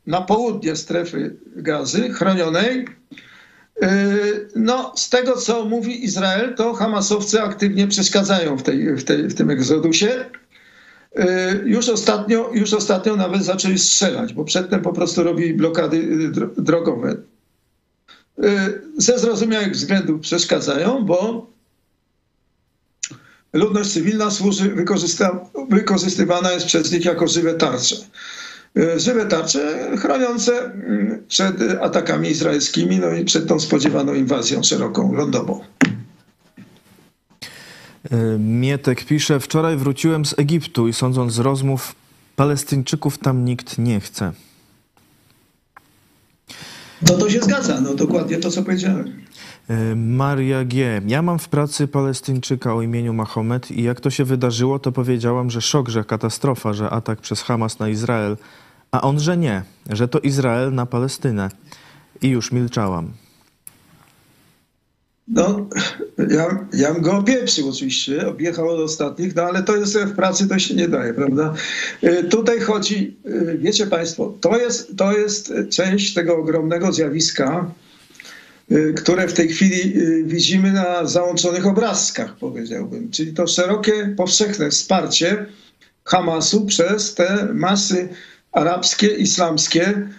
na południe strefy gazy chronionej. No, z tego co mówi Izrael, to Hamasowcy aktywnie przeszkadzają w, tej, w, tej, w tym egzodusie. Już ostatnio, już ostatnio nawet zaczęli strzelać, bo przedtem po prostu robili blokady drogowe. Y, ze zrozumiałych względów przeszkadzają, bo ludność cywilna służy, wykorzystywana jest przez nich jako żywe tarcze. Y, żywe tarcze chroniące mm, przed atakami izraelskimi, no i przed tą spodziewaną inwazją szeroką, lądową. Y, Mietek pisze, wczoraj wróciłem z Egiptu i sądząc z rozmów, Palestyńczyków tam nikt nie chce. No to się zgadza, no dokładnie to, co powiedziałem. E, Maria G. Ja mam w pracy Palestyńczyka o imieniu Mahomet i jak to się wydarzyło, to powiedziałam, że szok, że katastrofa, że atak przez Hamas na Izrael, a on, że nie, że to Izrael na Palestynę. I już milczałam. No, ja, ja bym go opieprzył oczywiście, objechał od ostatnich, no ale to jest w pracy, to się nie daje, prawda? Y, tutaj chodzi, y, wiecie Państwo, to jest, to jest część tego ogromnego zjawiska, y, które w tej chwili widzimy na załączonych obrazkach, powiedziałbym. Czyli to szerokie, powszechne wsparcie Hamasu przez te masy arabskie, islamskie,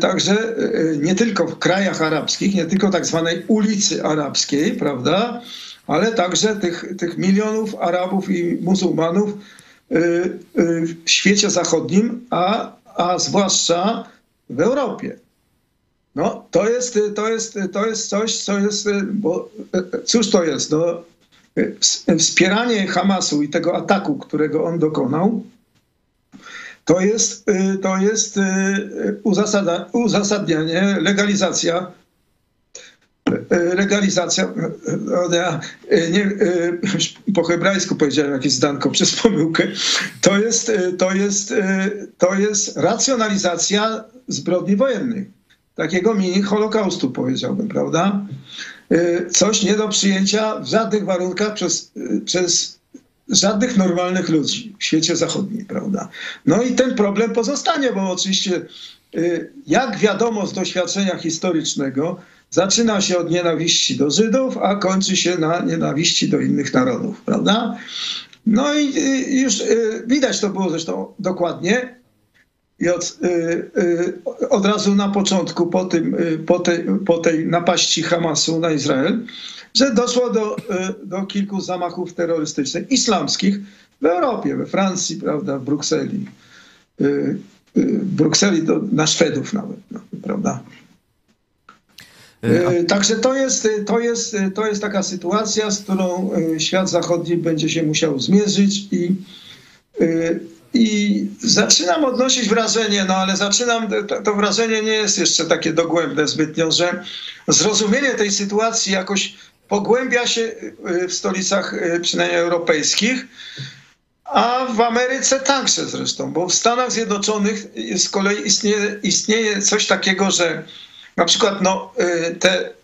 także y, nie tylko w krajach arabskich, nie tylko tak zwanej ulicy arabskiej, prawda, ale także tych, tych milionów Arabów i muzułmanów y, w świecie zachodnim, a, a zwłaszcza w Europie. No, to jest, to jest, to jest coś, co jest, bo cóż to jest? No, wspieranie Hamasu i tego ataku, którego on dokonał, to jest, y, to jest y, uzasadnianie, legalizacja y, legalizacja, ja nie, po hebrajsku powiedziałem jakieś zdanko przez pomyłkę, to jest, to jest, to jest racjonalizacja zbrodni wojennych. Takiego mini holokaustu powiedziałbym, prawda? Coś nie do przyjęcia w żadnych warunkach przez, przez żadnych normalnych ludzi w świecie zachodnim, prawda? No i ten problem pozostanie, bo oczywiście, y, jak wiadomo z doświadczenia historycznego, zaczyna się od nienawiści do Żydów, a kończy się na nienawiści do innych narodów, prawda? No i już widać to było zresztą dokładnie i od, y, y, od razu na początku, po, tym, y, po, po tej napaści Hamasu na Izrael, że doszło do, do kilku zamachów terrorystycznych islamskich w Europie, we Francji, prawda, w Brukseli. W Brukseli to na Szwedów nawet, no, prawda. Także to jest, to, jest, to jest taka sytuacja, z którą świat zachodni będzie się musiał zmierzyć i i zaczynam odnosić wrażenie, no ale zaczynam, to, to, wrażenie nie jest jeszcze takie dogłębne zbytnio, że zrozumienie tej sytuacji jakoś pogłębia się y, w stolicach y, przynajmniej europejskich, a w Ameryce także zresztą, bo w Stanach Zjednoczonych z kolei istnieje, istnieje coś takiego, że na przykład no, y, te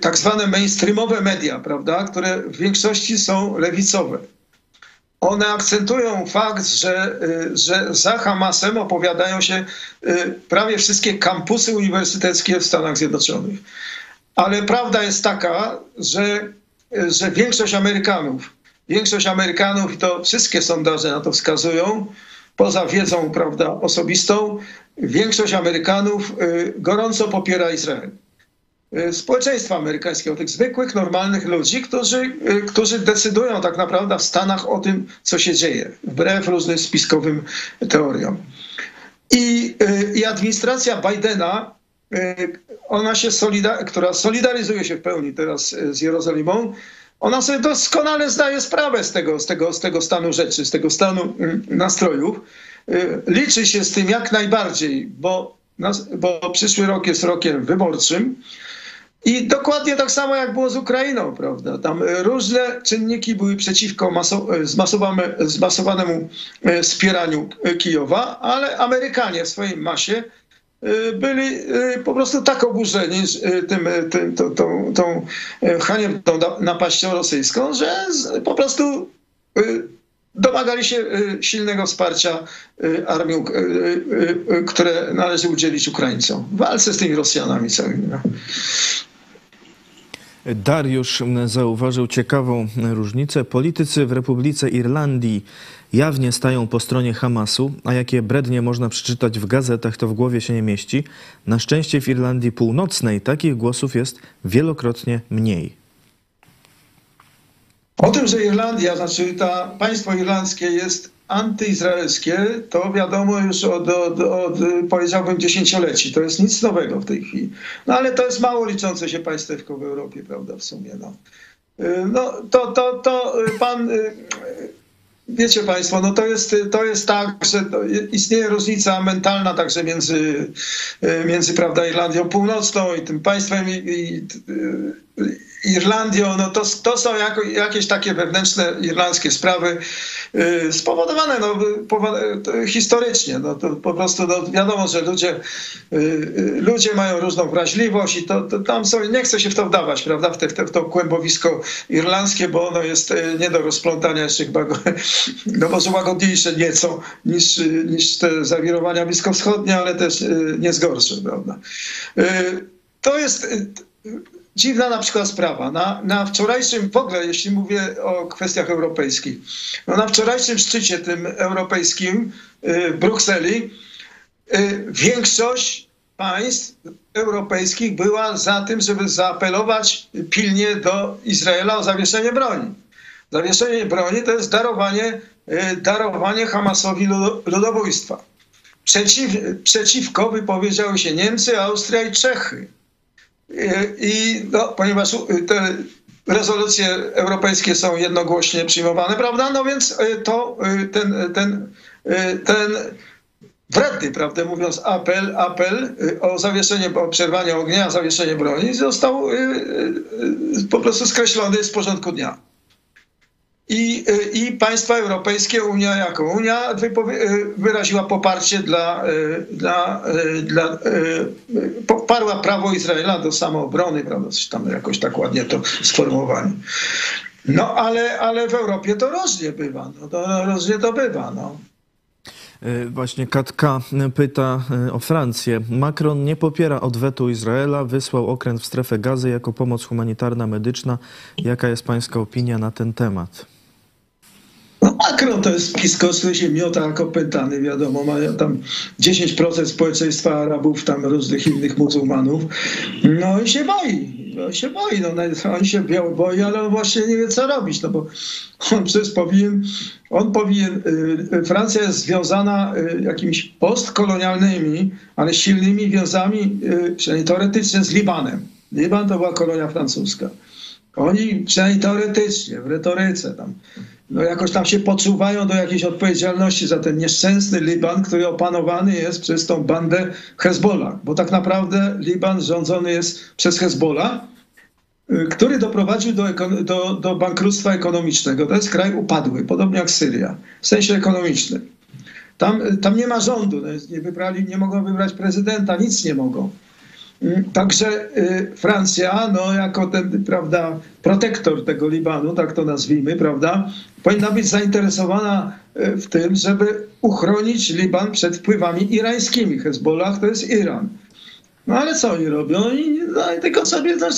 tak zwane mainstreamowe media, prawda, które w większości są lewicowe one akcentują fakt, że, że za Hamasem opowiadają się prawie wszystkie kampusy uniwersyteckie w Stanach Zjednoczonych. Ale prawda jest taka, że, że większość Amerykanów, większość Amerykanów, i to wszystkie sondaże na to wskazują, poza wiedzą prawda, osobistą, większość Amerykanów y, gorąco popiera Izrael. Y, społeczeństwa amerykańskiego, tych zwykłych, normalnych ludzi, którzy, y, którzy decydują tak naprawdę w Stanach o tym, co się dzieje, wbrew różnym spiskowym teoriom. I, i administracja Bidena, ona się solida, która solidaryzuje się w pełni teraz z Jerozolimą, ona sobie doskonale zdaje sprawę z tego, z tego, z tego stanu rzeczy, z tego stanu mm, nastrojów. Liczy się z tym jak najbardziej, bo, bo przyszły rok jest rokiem wyborczym. I dokładnie tak samo jak było z Ukrainą, prawda? Tam e, różne czynniki były przeciwko maso e, zmasowanemu e, wspieraniu Kijowa, ale Amerykanie w swojej masie byli po prostu tak oburzeni tym, tym, tą, tą, tą haniebną napaścią rosyjską, że po prostu domagali się silnego wsparcia armią, które należy udzielić Ukraińcom w walce z tymi Rosjanami całymi. No. Dariusz zauważył ciekawą różnicę. Politycy w Republice Irlandii jawnie stają po stronie Hamasu, a jakie brednie można przeczytać w gazetach, to w głowie się nie mieści. Na szczęście w Irlandii Północnej takich głosów jest wielokrotnie mniej. O tym, że Irlandia, znaczy ta państwo irlandzkie jest antyizraelskie, to wiadomo już od, od, od, powiedziałbym dziesięcioleci. To jest nic nowego w tej chwili. No ale to jest mało liczące się państewko w Europie, prawda, w sumie. No, y, no to, to, to pan y, Wiecie Państwo, no to jest, to jest tak, że istnieje różnica mentalna także między, y, między prawda, Irlandią Północną i tym państwem i, i, Irlandią, no to, to są jako, jakieś takie wewnętrzne irlandzkie sprawy yy, spowodowane no, po, historycznie. No, to po prostu no, wiadomo, że ludzie, yy, ludzie mają różną wrażliwość i to, to, tam są, nie chcę się w to wdawać, prawda, w, te, w to kłębowisko irlandzkie, bo ono jest y, nie do rozplątania jeszcze chyba, no może łagodniejsze nieco niż, niż te zawirowania bliskowschodnie, ale też yy, nie zgorsze, prawda. Y, to jest dziwna na przykład sprawa. Na, na wczorajszym, w ogóle jeśli mówię o kwestiach europejskich, no na wczorajszym szczycie tym europejskim y, w Brukseli y, większość państw europejskich była za tym, żeby zaapelować pilnie do Izraela o zawieszenie broni. Zawieszenie broni to jest darowanie, y, darowanie Hamasowi ludobójstwa. Przeciw, przeciwko wypowiedziały się Niemcy, Austria i Czechy. I no, ponieważ y, te rezolucje europejskie są jednogłośnie przyjmowane, prawda? No więc y, to ten, ten, ten wredny, prawdę mówiąc, apel, apel o zawieszenie, o przerwanie ognia, zawieszenie broni został po prostu skreślony z porządku dnia. I, y, I państwa europejskie, Unia jako Unia, y, wyraziła poparcie dla, y, dla, dla poparła prawo Izraela do samoobrony, prawda, coś tam jakoś tak ładnie to sformułowali. No ale, ale w Europie to różnie bywa, no, to różnie to bywa, no. Właśnie Katka pyta o Francję. Macron nie popiera odwetu Izraela, wysłał okręt w strefę gazy jako pomoc humanitarna, medyczna. Jaka jest pańska opinia na ten temat? No Macron to jest piskos, który się miota jak opętany, wiadomo, ma tam 10% społeczeństwa Arabów, tam różnych innych muzułmanów. No i się boi, no, się boi, no, on się boi, ale on właśnie nie wie co robić, no bo on przecież powinien, on powinien, y, Francja jest związana y, jakimiś postkolonialnymi, ale silnymi wiązami, y, przynajmniej teoretycznie z Libanem. Liban to była kolonia francuska. Oni przynajmniej teoretycznie, w retoryce tam, no jakoś tam się poczuwają do jakiejś odpowiedzialności za ten nieszczęsny Liban, który opanowany jest przez tą bandę Hezbollah. Bo tak naprawdę Liban rządzony jest przez Hezbollah, y, który doprowadził do, do, do bankructwa ekonomicznego. To jest kraj upadły, podobnie jak Syria, w sensie ekonomicznym. Tam, tam nie ma rządu, no nie, wybrali, nie mogą wybrać prezydenta, nic nie mogą. Mm, także y, Francja, no jako ten, prawda, protektor tego Libanu, tak to nazwijmy, prawda, powinna być zainteresowana y, w tym, żeby uchronić Liban przed wpływami irańskimi. Hezbollah to jest Iran. No ale co oni robią? No, i tylko sobie, no,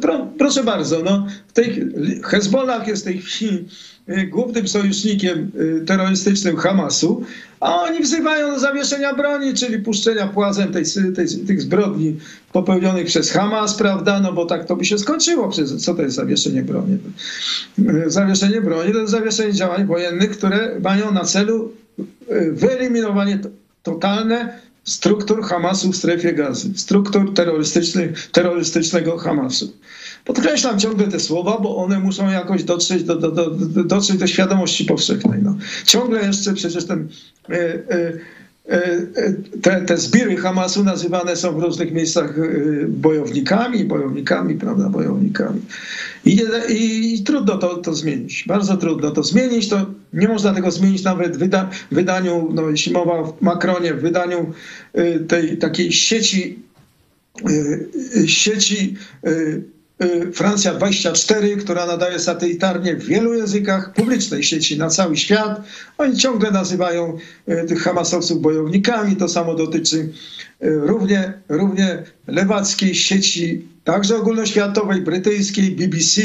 pro, proszę bardzo, no, w tej, Hezbollah jest w tej chwili y, głównym sojusznikiem terrorystycznym Hamasu, a oni wzywają do zawieszenia broni, czyli puszczenia płazem tej, tej, tych zbrodni popełnionych przez Hamas, prawda? No bo tak to by się skończyło. Co to jest zawieszenie broni? Zawieszenie broni to jest zawieszenie działań wojennych, które mają na celu e, wyeliminowanie totalne struktur Hamasu w strefie gazy, struktur terrorystycznych, terrorystycznego Hamasu. Podkreślam ciągle te słowa, bo one muszą jakoś dotrzeć do, do, do, dotrzeć do świadomości powszechnej. No. Ciągle jeszcze przecież ten, e, e, te, te zbiry Hamasu nazywane są w różnych miejscach bojownikami, bojownikami, prawda, bojownikami. I, i, i trudno to, to zmienić, bardzo trudno to zmienić. To nie można tego zmienić nawet w wyda, wydaniu, no, jeśli mowa w Macronie, w wydaniu tej takiej sieci, sieci Francja 24, która nadaje satelitarnie w wielu językach publicznej sieci na cały świat. Oni ciągle nazywają y, tych Hamasowców bojownikami. To samo dotyczy y, równie, równie lewackiej sieci, także ogólnoświatowej, brytyjskiej, BBC,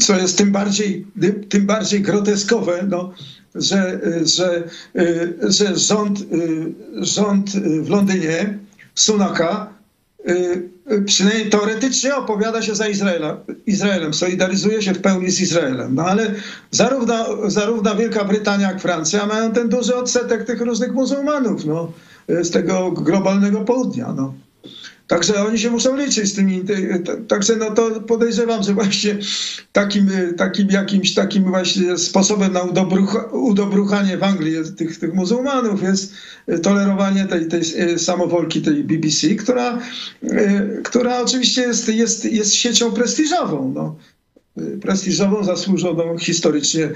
co jest tym bardziej, tym bardziej groteskowe, no, że, że, że rząd, rząd w Londynie, Sunaka, Y, y, przynajmniej teoretycznie opowiada się za Izraela, Izraelem, solidaryzuje się w pełni z Izraelem. No ale zarówno, zarówno Wielka Brytania, jak Francja mają ten duży odsetek tych różnych muzułmanów no, z tego globalnego południa. No. Także oni się muszą liczyć z tymi. Także no to podejrzewam, że właśnie takim, takim jakimś takim właśnie sposobem na udobruch, udobruchanie w Anglii tych, tych muzułmanów jest tolerowanie tej, tej samowolki tej BBC, która, która oczywiście jest, jest, jest siecią prestiżową. No prestiżową, zasłużoną historycznie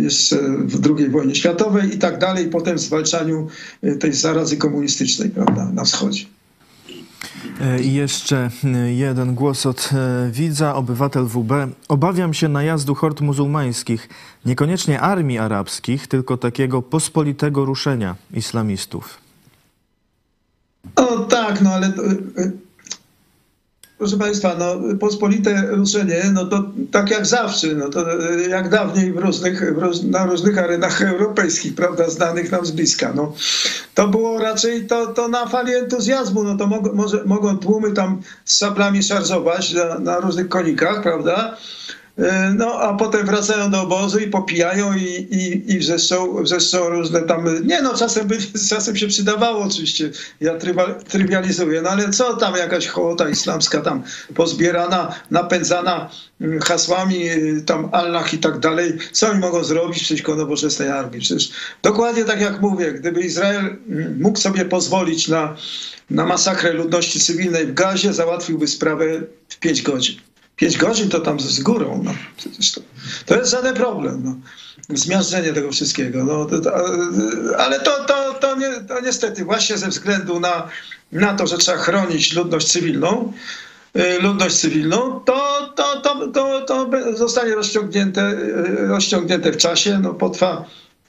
jeszcze w II wojnie światowej i tak dalej, potem zwalczaniu tej zarazy komunistycznej prawda, na wschodzie. E, I jeszcze e, jeden głos od e, widza, obywatel WB. Obawiam się najazdu hord muzułmańskich, niekoniecznie armii arabskich, tylko takiego pospolitego ruszenia islamistów. O tak, no ale Proszę Państwa, no, pospolite ruszenie, no to tak jak zawsze, no to jak dawniej w różnych, w róż, na różnych arenach europejskich, prawda, znanych nam z bliska. No, to było raczej to, to na fali entuzjazmu, no to mog, może, mogą tłumy tam z sablami szarżować na, na różnych konikach, prawda, E, no, a potem wracają do obozu i popijają i, i, i wrzeszczą, wrzeszczą różne tam... Nie no, czasem, by, czasem się przydawało oczywiście, ja trywializuję, no ale co tam jakaś hołota islamska tam pozbierana, napędzana mm, hasłami y, tam Allah i tak dalej, co oni mogą zrobić przeciwko nowoczesnej armii? Przecież dokładnie tak jak mówię, gdyby Izrael mm, mógł sobie pozwolić na, na masakrę ludności cywilnej w Gazie, załatwiłby sprawę w pięć godzin. 5 godzin to tam z górą. No. To, to, jest żaden problem. No. Zmiażdżenie tego wszystkiego. No, to, to, ale to, to, to, nie, to niestety właśnie ze względu na, na to, że trzeba chronić ludność cywilną, ludność cywilną, to, to, to, to, to zostanie rozciągnięte, rozciągnięte w czasie. No, potrwa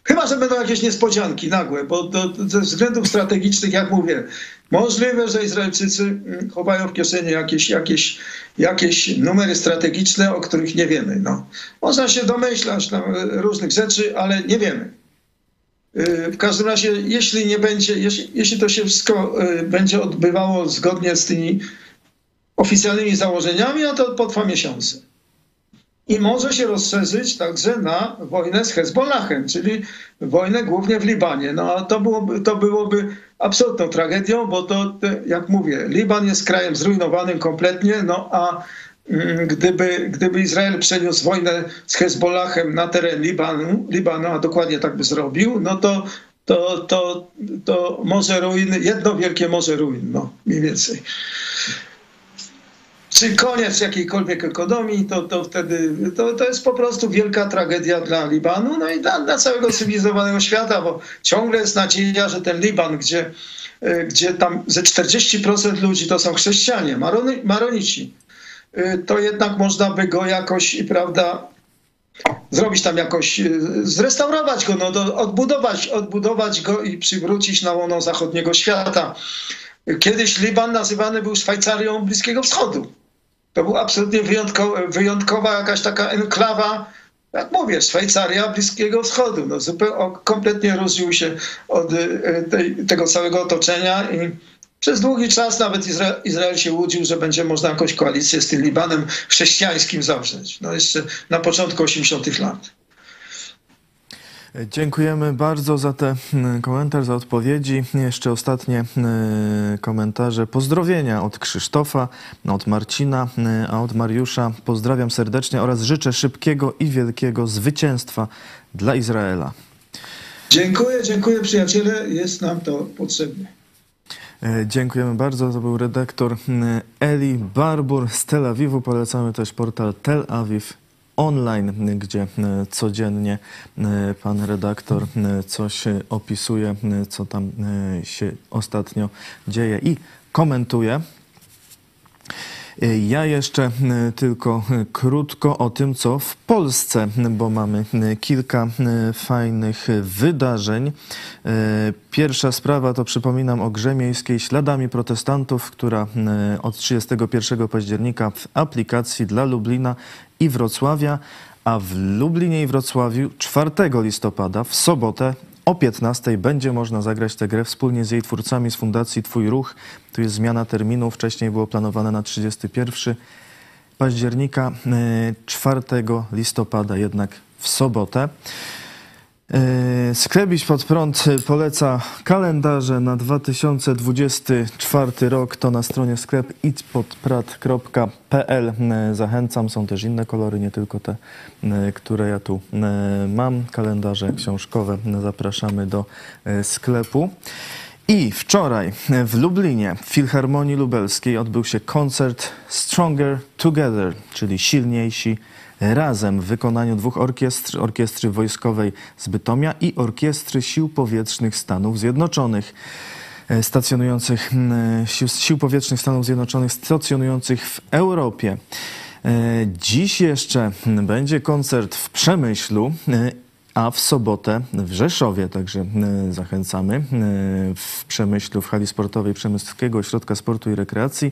Chyba, że będą jakieś niespodzianki nagłe, bo ze względów strategicznych, jak mówię, możliwe, że Izraelczycy mm, chowają w kieszeni jakieś, jakieś, jakieś numery strategiczne, o których nie wiemy. No. Można się domyślać różnych rzeczy, ale nie wiemy. Y, w każdym razie, jeśli nie będzie, jeśli, jeśli to się wszystko y, będzie odbywało zgodnie z tymi oficjalnymi założeniami, no to potrwa miesiące i może się rozszerzyć także na wojnę z Hezbollahem, czyli wojnę głównie w Libanie. No a to byłoby, to byłoby absolutną tragedią, bo to, jak mówię, Liban jest krajem zrujnowanym kompletnie, no a mm, gdyby, gdyby Izrael przeniósł wojnę z Hezbollahem na teren Libanu, Libanu, a dokładnie tak by zrobił, no to, to, to, to morze ruin, jedno wielkie morze ruin, no mniej więcej czy koniec jakiejkolwiek ekonomii, to, to wtedy to, to jest po prostu wielka tragedia dla Libanu, no i dla, dla całego cywilizowanego świata, bo ciągle jest nadzieja, że ten Liban, gdzie, e, gdzie tam ze 40% ludzi to są chrześcijanie, maroni, maronici, e, to jednak można by go jakoś, prawda, zrobić tam jakoś, e, zrestaurować go, no, do, odbudować, odbudować go i przywrócić na łono zachodniego świata. Kiedyś Liban nazywany był Szwajcarią Bliskiego Wschodu. To była absolutnie wyjątkowa, wyjątkowa jakaś taka enklawa, jak mówię, Szwajcaria Bliskiego Wschodu. No, zupełnie, kompletnie różnił się od e, tej, tego całego otoczenia i przez długi czas nawet Izrael, Izrael, się łudził, że będzie można jakąś koalicję z tym Libanem chrześcijańskim zawrzeć. No jeszcze na początku 80 lat. Dziękujemy bardzo za ten mm, komentarz, za odpowiedzi. Jeszcze ostatnie mm, komentarze. Pozdrowienia od Krzysztofa, od Marcina, mm, a od Mariusza. Pozdrawiam serdecznie oraz życzę szybkiego i wielkiego zwycięstwa dla Izraela. Dziękuję, dziękuję przyjaciele. Jest nam to potrzebne. E, dziękujemy bardzo. To był redaktor Eli Barbur z Tel Awiwu. Polecamy też portal Tel Awiw online, gdzie e, codziennie e, pan redaktor e, coś opisuje, co tam się ostatnio dzieje i komentuje. Ja jeszcze tylko krótko o tym, co w Polsce, bo mamy kilka fajnych wydarzeń. Pierwsza sprawa to przypominam o grze miejskiej śladami protestantów, która od 31 października w aplikacji dla Lublina i Wrocławia, a w Lublinie i Wrocławiu 4 listopada w sobotę o 15 będzie można zagrać tę grę wspólnie z jej twórcami z Fundacji Twój Ruch. Tu jest zmiana terminu, wcześniej było planowane na 31 października, 4 e, listopada jednak w sobotę. E, Sklebić pod prąd poleca kalendarze na 2024 rok. To na stronie sklep idźpodprat.pl. E, zachęcam, są też inne kolory, nie tylko te, e, które ja tu mam. Kalendarze książkowe zapraszamy do sklepu. I wczoraj w Lublinie, w Filharmonii Lubelskiej, odbył się koncert Stronger Together, czyli silniejsi w wykonaniu dwóch orkiestr, orkiestry wojskowej z Bytomia i orkiestry sił powietrznych Stanów Zjednoczonych e, stacjonujących, sił, sił powietrznych Stanów Zjednoczonych stacjonujących w Europie. E, dziś jeszcze będzie koncert w Przemyślu, e, a w sobotę w Rzeszowie, także zachęcamy w Przemyślu, w hali sportowej Przemyskiego Ośrodka Sportu i Rekreacji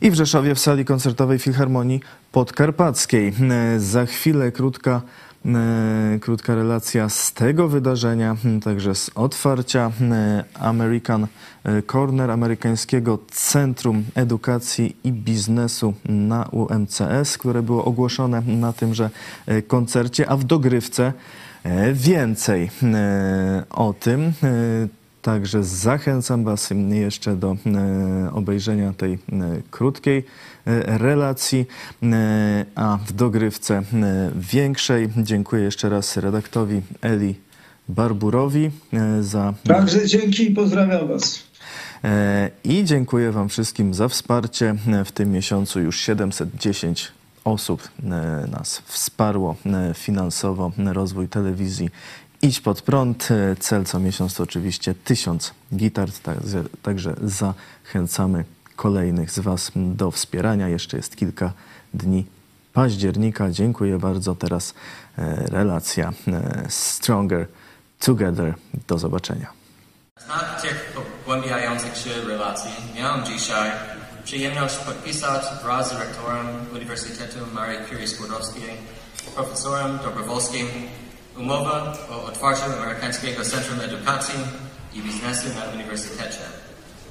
i w Rzeszowie w sali koncertowej Filharmonii Podkarpackiej. E, za chwilę krótka e, krótka relacja z tego wydarzenia, także z otwarcia e, American Corner, amerykańskiego Centrum Edukacji i Biznesu na UMCS, które było ogłoszone na tymże koncercie, a w dogrywce więcej o tym. Także zachęcam Was jeszcze do e, obejrzenia tej e, krótkiej e, relacji, a w dogrywce większej dziękuję jeszcze raz redaktorowi Eli Barburowi za. Także dzięki i pozdrawiam Was. I dziękuję Wam wszystkim za wsparcie. W tym miesiącu już 710 osób nas wsparło finansowo rozwój telewizji Idź pod prąd. Cel co miesiąc to oczywiście tysiąc gitar, także zachęcamy kolejnych z Was do wspierania. Jeszcze jest kilka dni października. Dziękuję bardzo. Teraz e, relacja e, Stronger Together. Do zobaczenia. Znak tych pogłębiających się relacji miałem dzisiaj przyjemność podpisać wraz z rektorem Uniwersytetu Marii Curie Skłodowskiej, profesorem Dobrowolskim, umowę o otwarciu Amerykańskiego Centrum Edukacji i Biznesu na Uniwersytecie,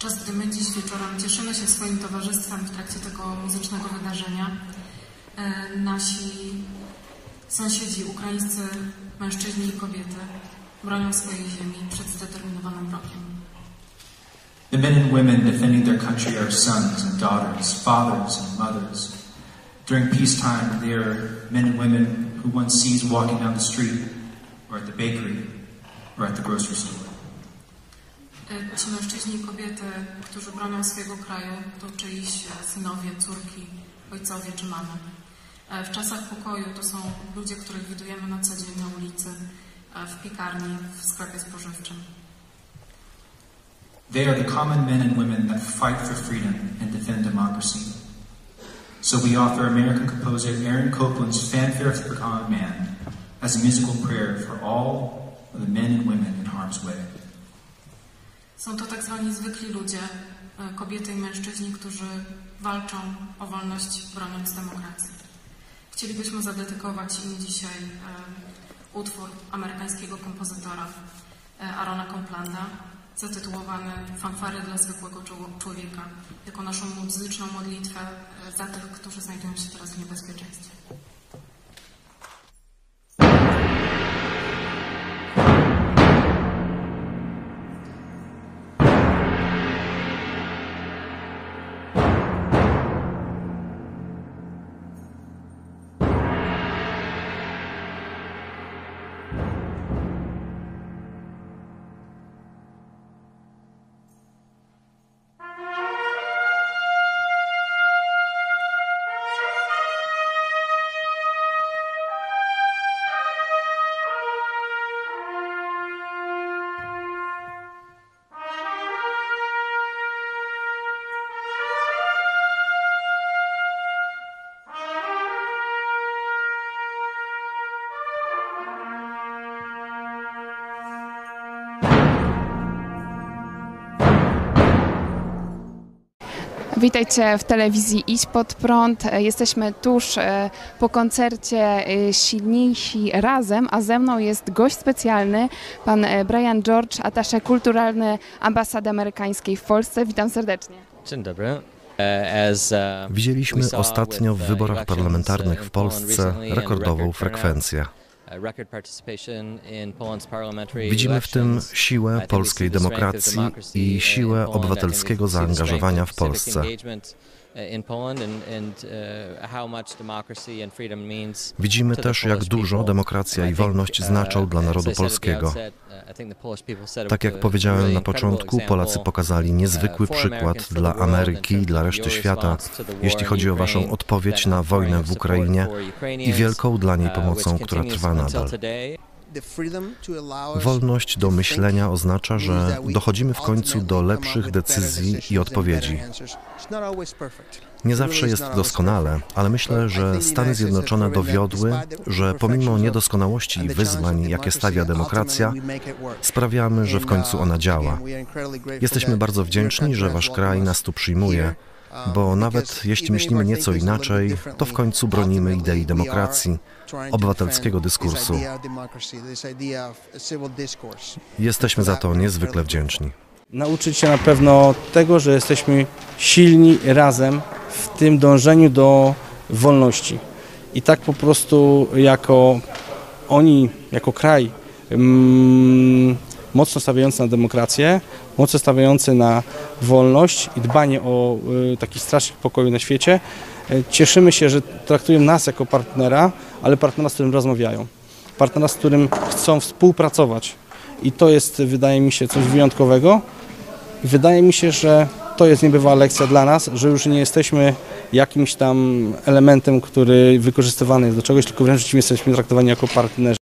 Podczas gdy my dziś wieczorem cieszymy się swoim towarzystwem w trakcie tego muzycznego wydarzenia, e, nasi sąsiedzi, ukraińscy mężczyźni i kobiety bronią swojej ziemi przed zdeterminowanym wrogiem. The men and women defending their country are sons and daughters, fathers and mothers. During peacetime, they are men and women who one sees walking down the street, or at the bakery, or at the grocery store. E, Ci mężczyźni i kobiety, którzy bronią swojego kraju, to czyjś e, synowie, córki, ojcowie czy mamy. E, W czasach pokoju to są ludzie, których widujemy na co dzień na ulicy, e, w piekarni, w sklepie spożywczym. They are the common men and women that fight for freedom and defend democracy. So we offer American composer Aaron Copland's Fanfare for the Common Man as a musical prayer for all of the men and women in harm's way. Są to tak zwani zwykli ludzie, e, kobiety i mężczyźni, którzy walczą o wolność, broniąc demokracji. Chcielibyśmy zadedykować im dzisiaj e, utwór amerykańskiego kompozytora e, Arona Complanda, zatytułowany Fanfary dla zwykłego człowieka, jako naszą muzyczną modlitwę za tych, którzy znajdują się teraz w niebezpieczeństwie. Witajcie w telewizji Idź Pod Prąd. E, Jesteśmy tuż e, po koncercie e, Silniejsi Razem, a ze mną jest gość specjalny, pan Brian George, atasze kulturalny Ambasady Amerykańskiej w Polsce. Witam serdecznie. Dzień dobry. Widzieliśmy ostatnio w wyborach parlamentarnych w Polsce rekordową frekwencję. Parliamentary Widzimy w tym siłę polskiej demokracji i in siłę obywatelskiego zaangażowania w Polsce. means Widzimy też, jak dużo demokracja I wolność znaczą dla narodu polskiego. Tak jak powiedziałem na początku, Polacy pokazali niezwykły przykład dla Ameryki i dla reszty świata, jeśli chodzi o Waszą odpowiedź na wojnę w Ukrainie i wielką dla niej uh, pomocą, która trwa nadal. Wolność do myślenia oznacza, że dochodzimy w końcu do lepszych decyzji i odpowiedzi. Nie zawsze jest doskonale, ale myślę, że Stany Zjednoczone dowiodły, że pomimo niedoskonałości i wyzwań, jakie stawia demokracja, sprawiamy, że w końcu ona działa. Jesteśmy bardzo wdzięczni, że Wasz kraj nas tu przyjmuje, bo nawet jeśli myślimy nieco inaczej, to w końcu bronimy idei demokracji, obywatelskiego dyskursu. Jesteśmy za to niezwykle wdzięczni. Nauczyć się na pewno tego, że jesteśmy silni razem w tym dążeniu do wolności. I tak po prostu jako oni, jako kraj mm, mocno stawiający na demokrację, mocno stawiający na wolność i dbanie o y, taki strażnik pokoju na świecie, E, Cieszymy się, że traktują nas jako partnera, ale partnera, z którym rozmawiają. Partnera, z którym chcą współpracować. I to jest, wydaje mi się, coś wyjątkowego. Wydaje mi się, że to jest niebywała lekcja dla nas, że już nie jesteśmy jakimś tam elementem, który wykorzystywany jest do czegoś, tylko wręcz jesteśmy traktowani jako partnerzy.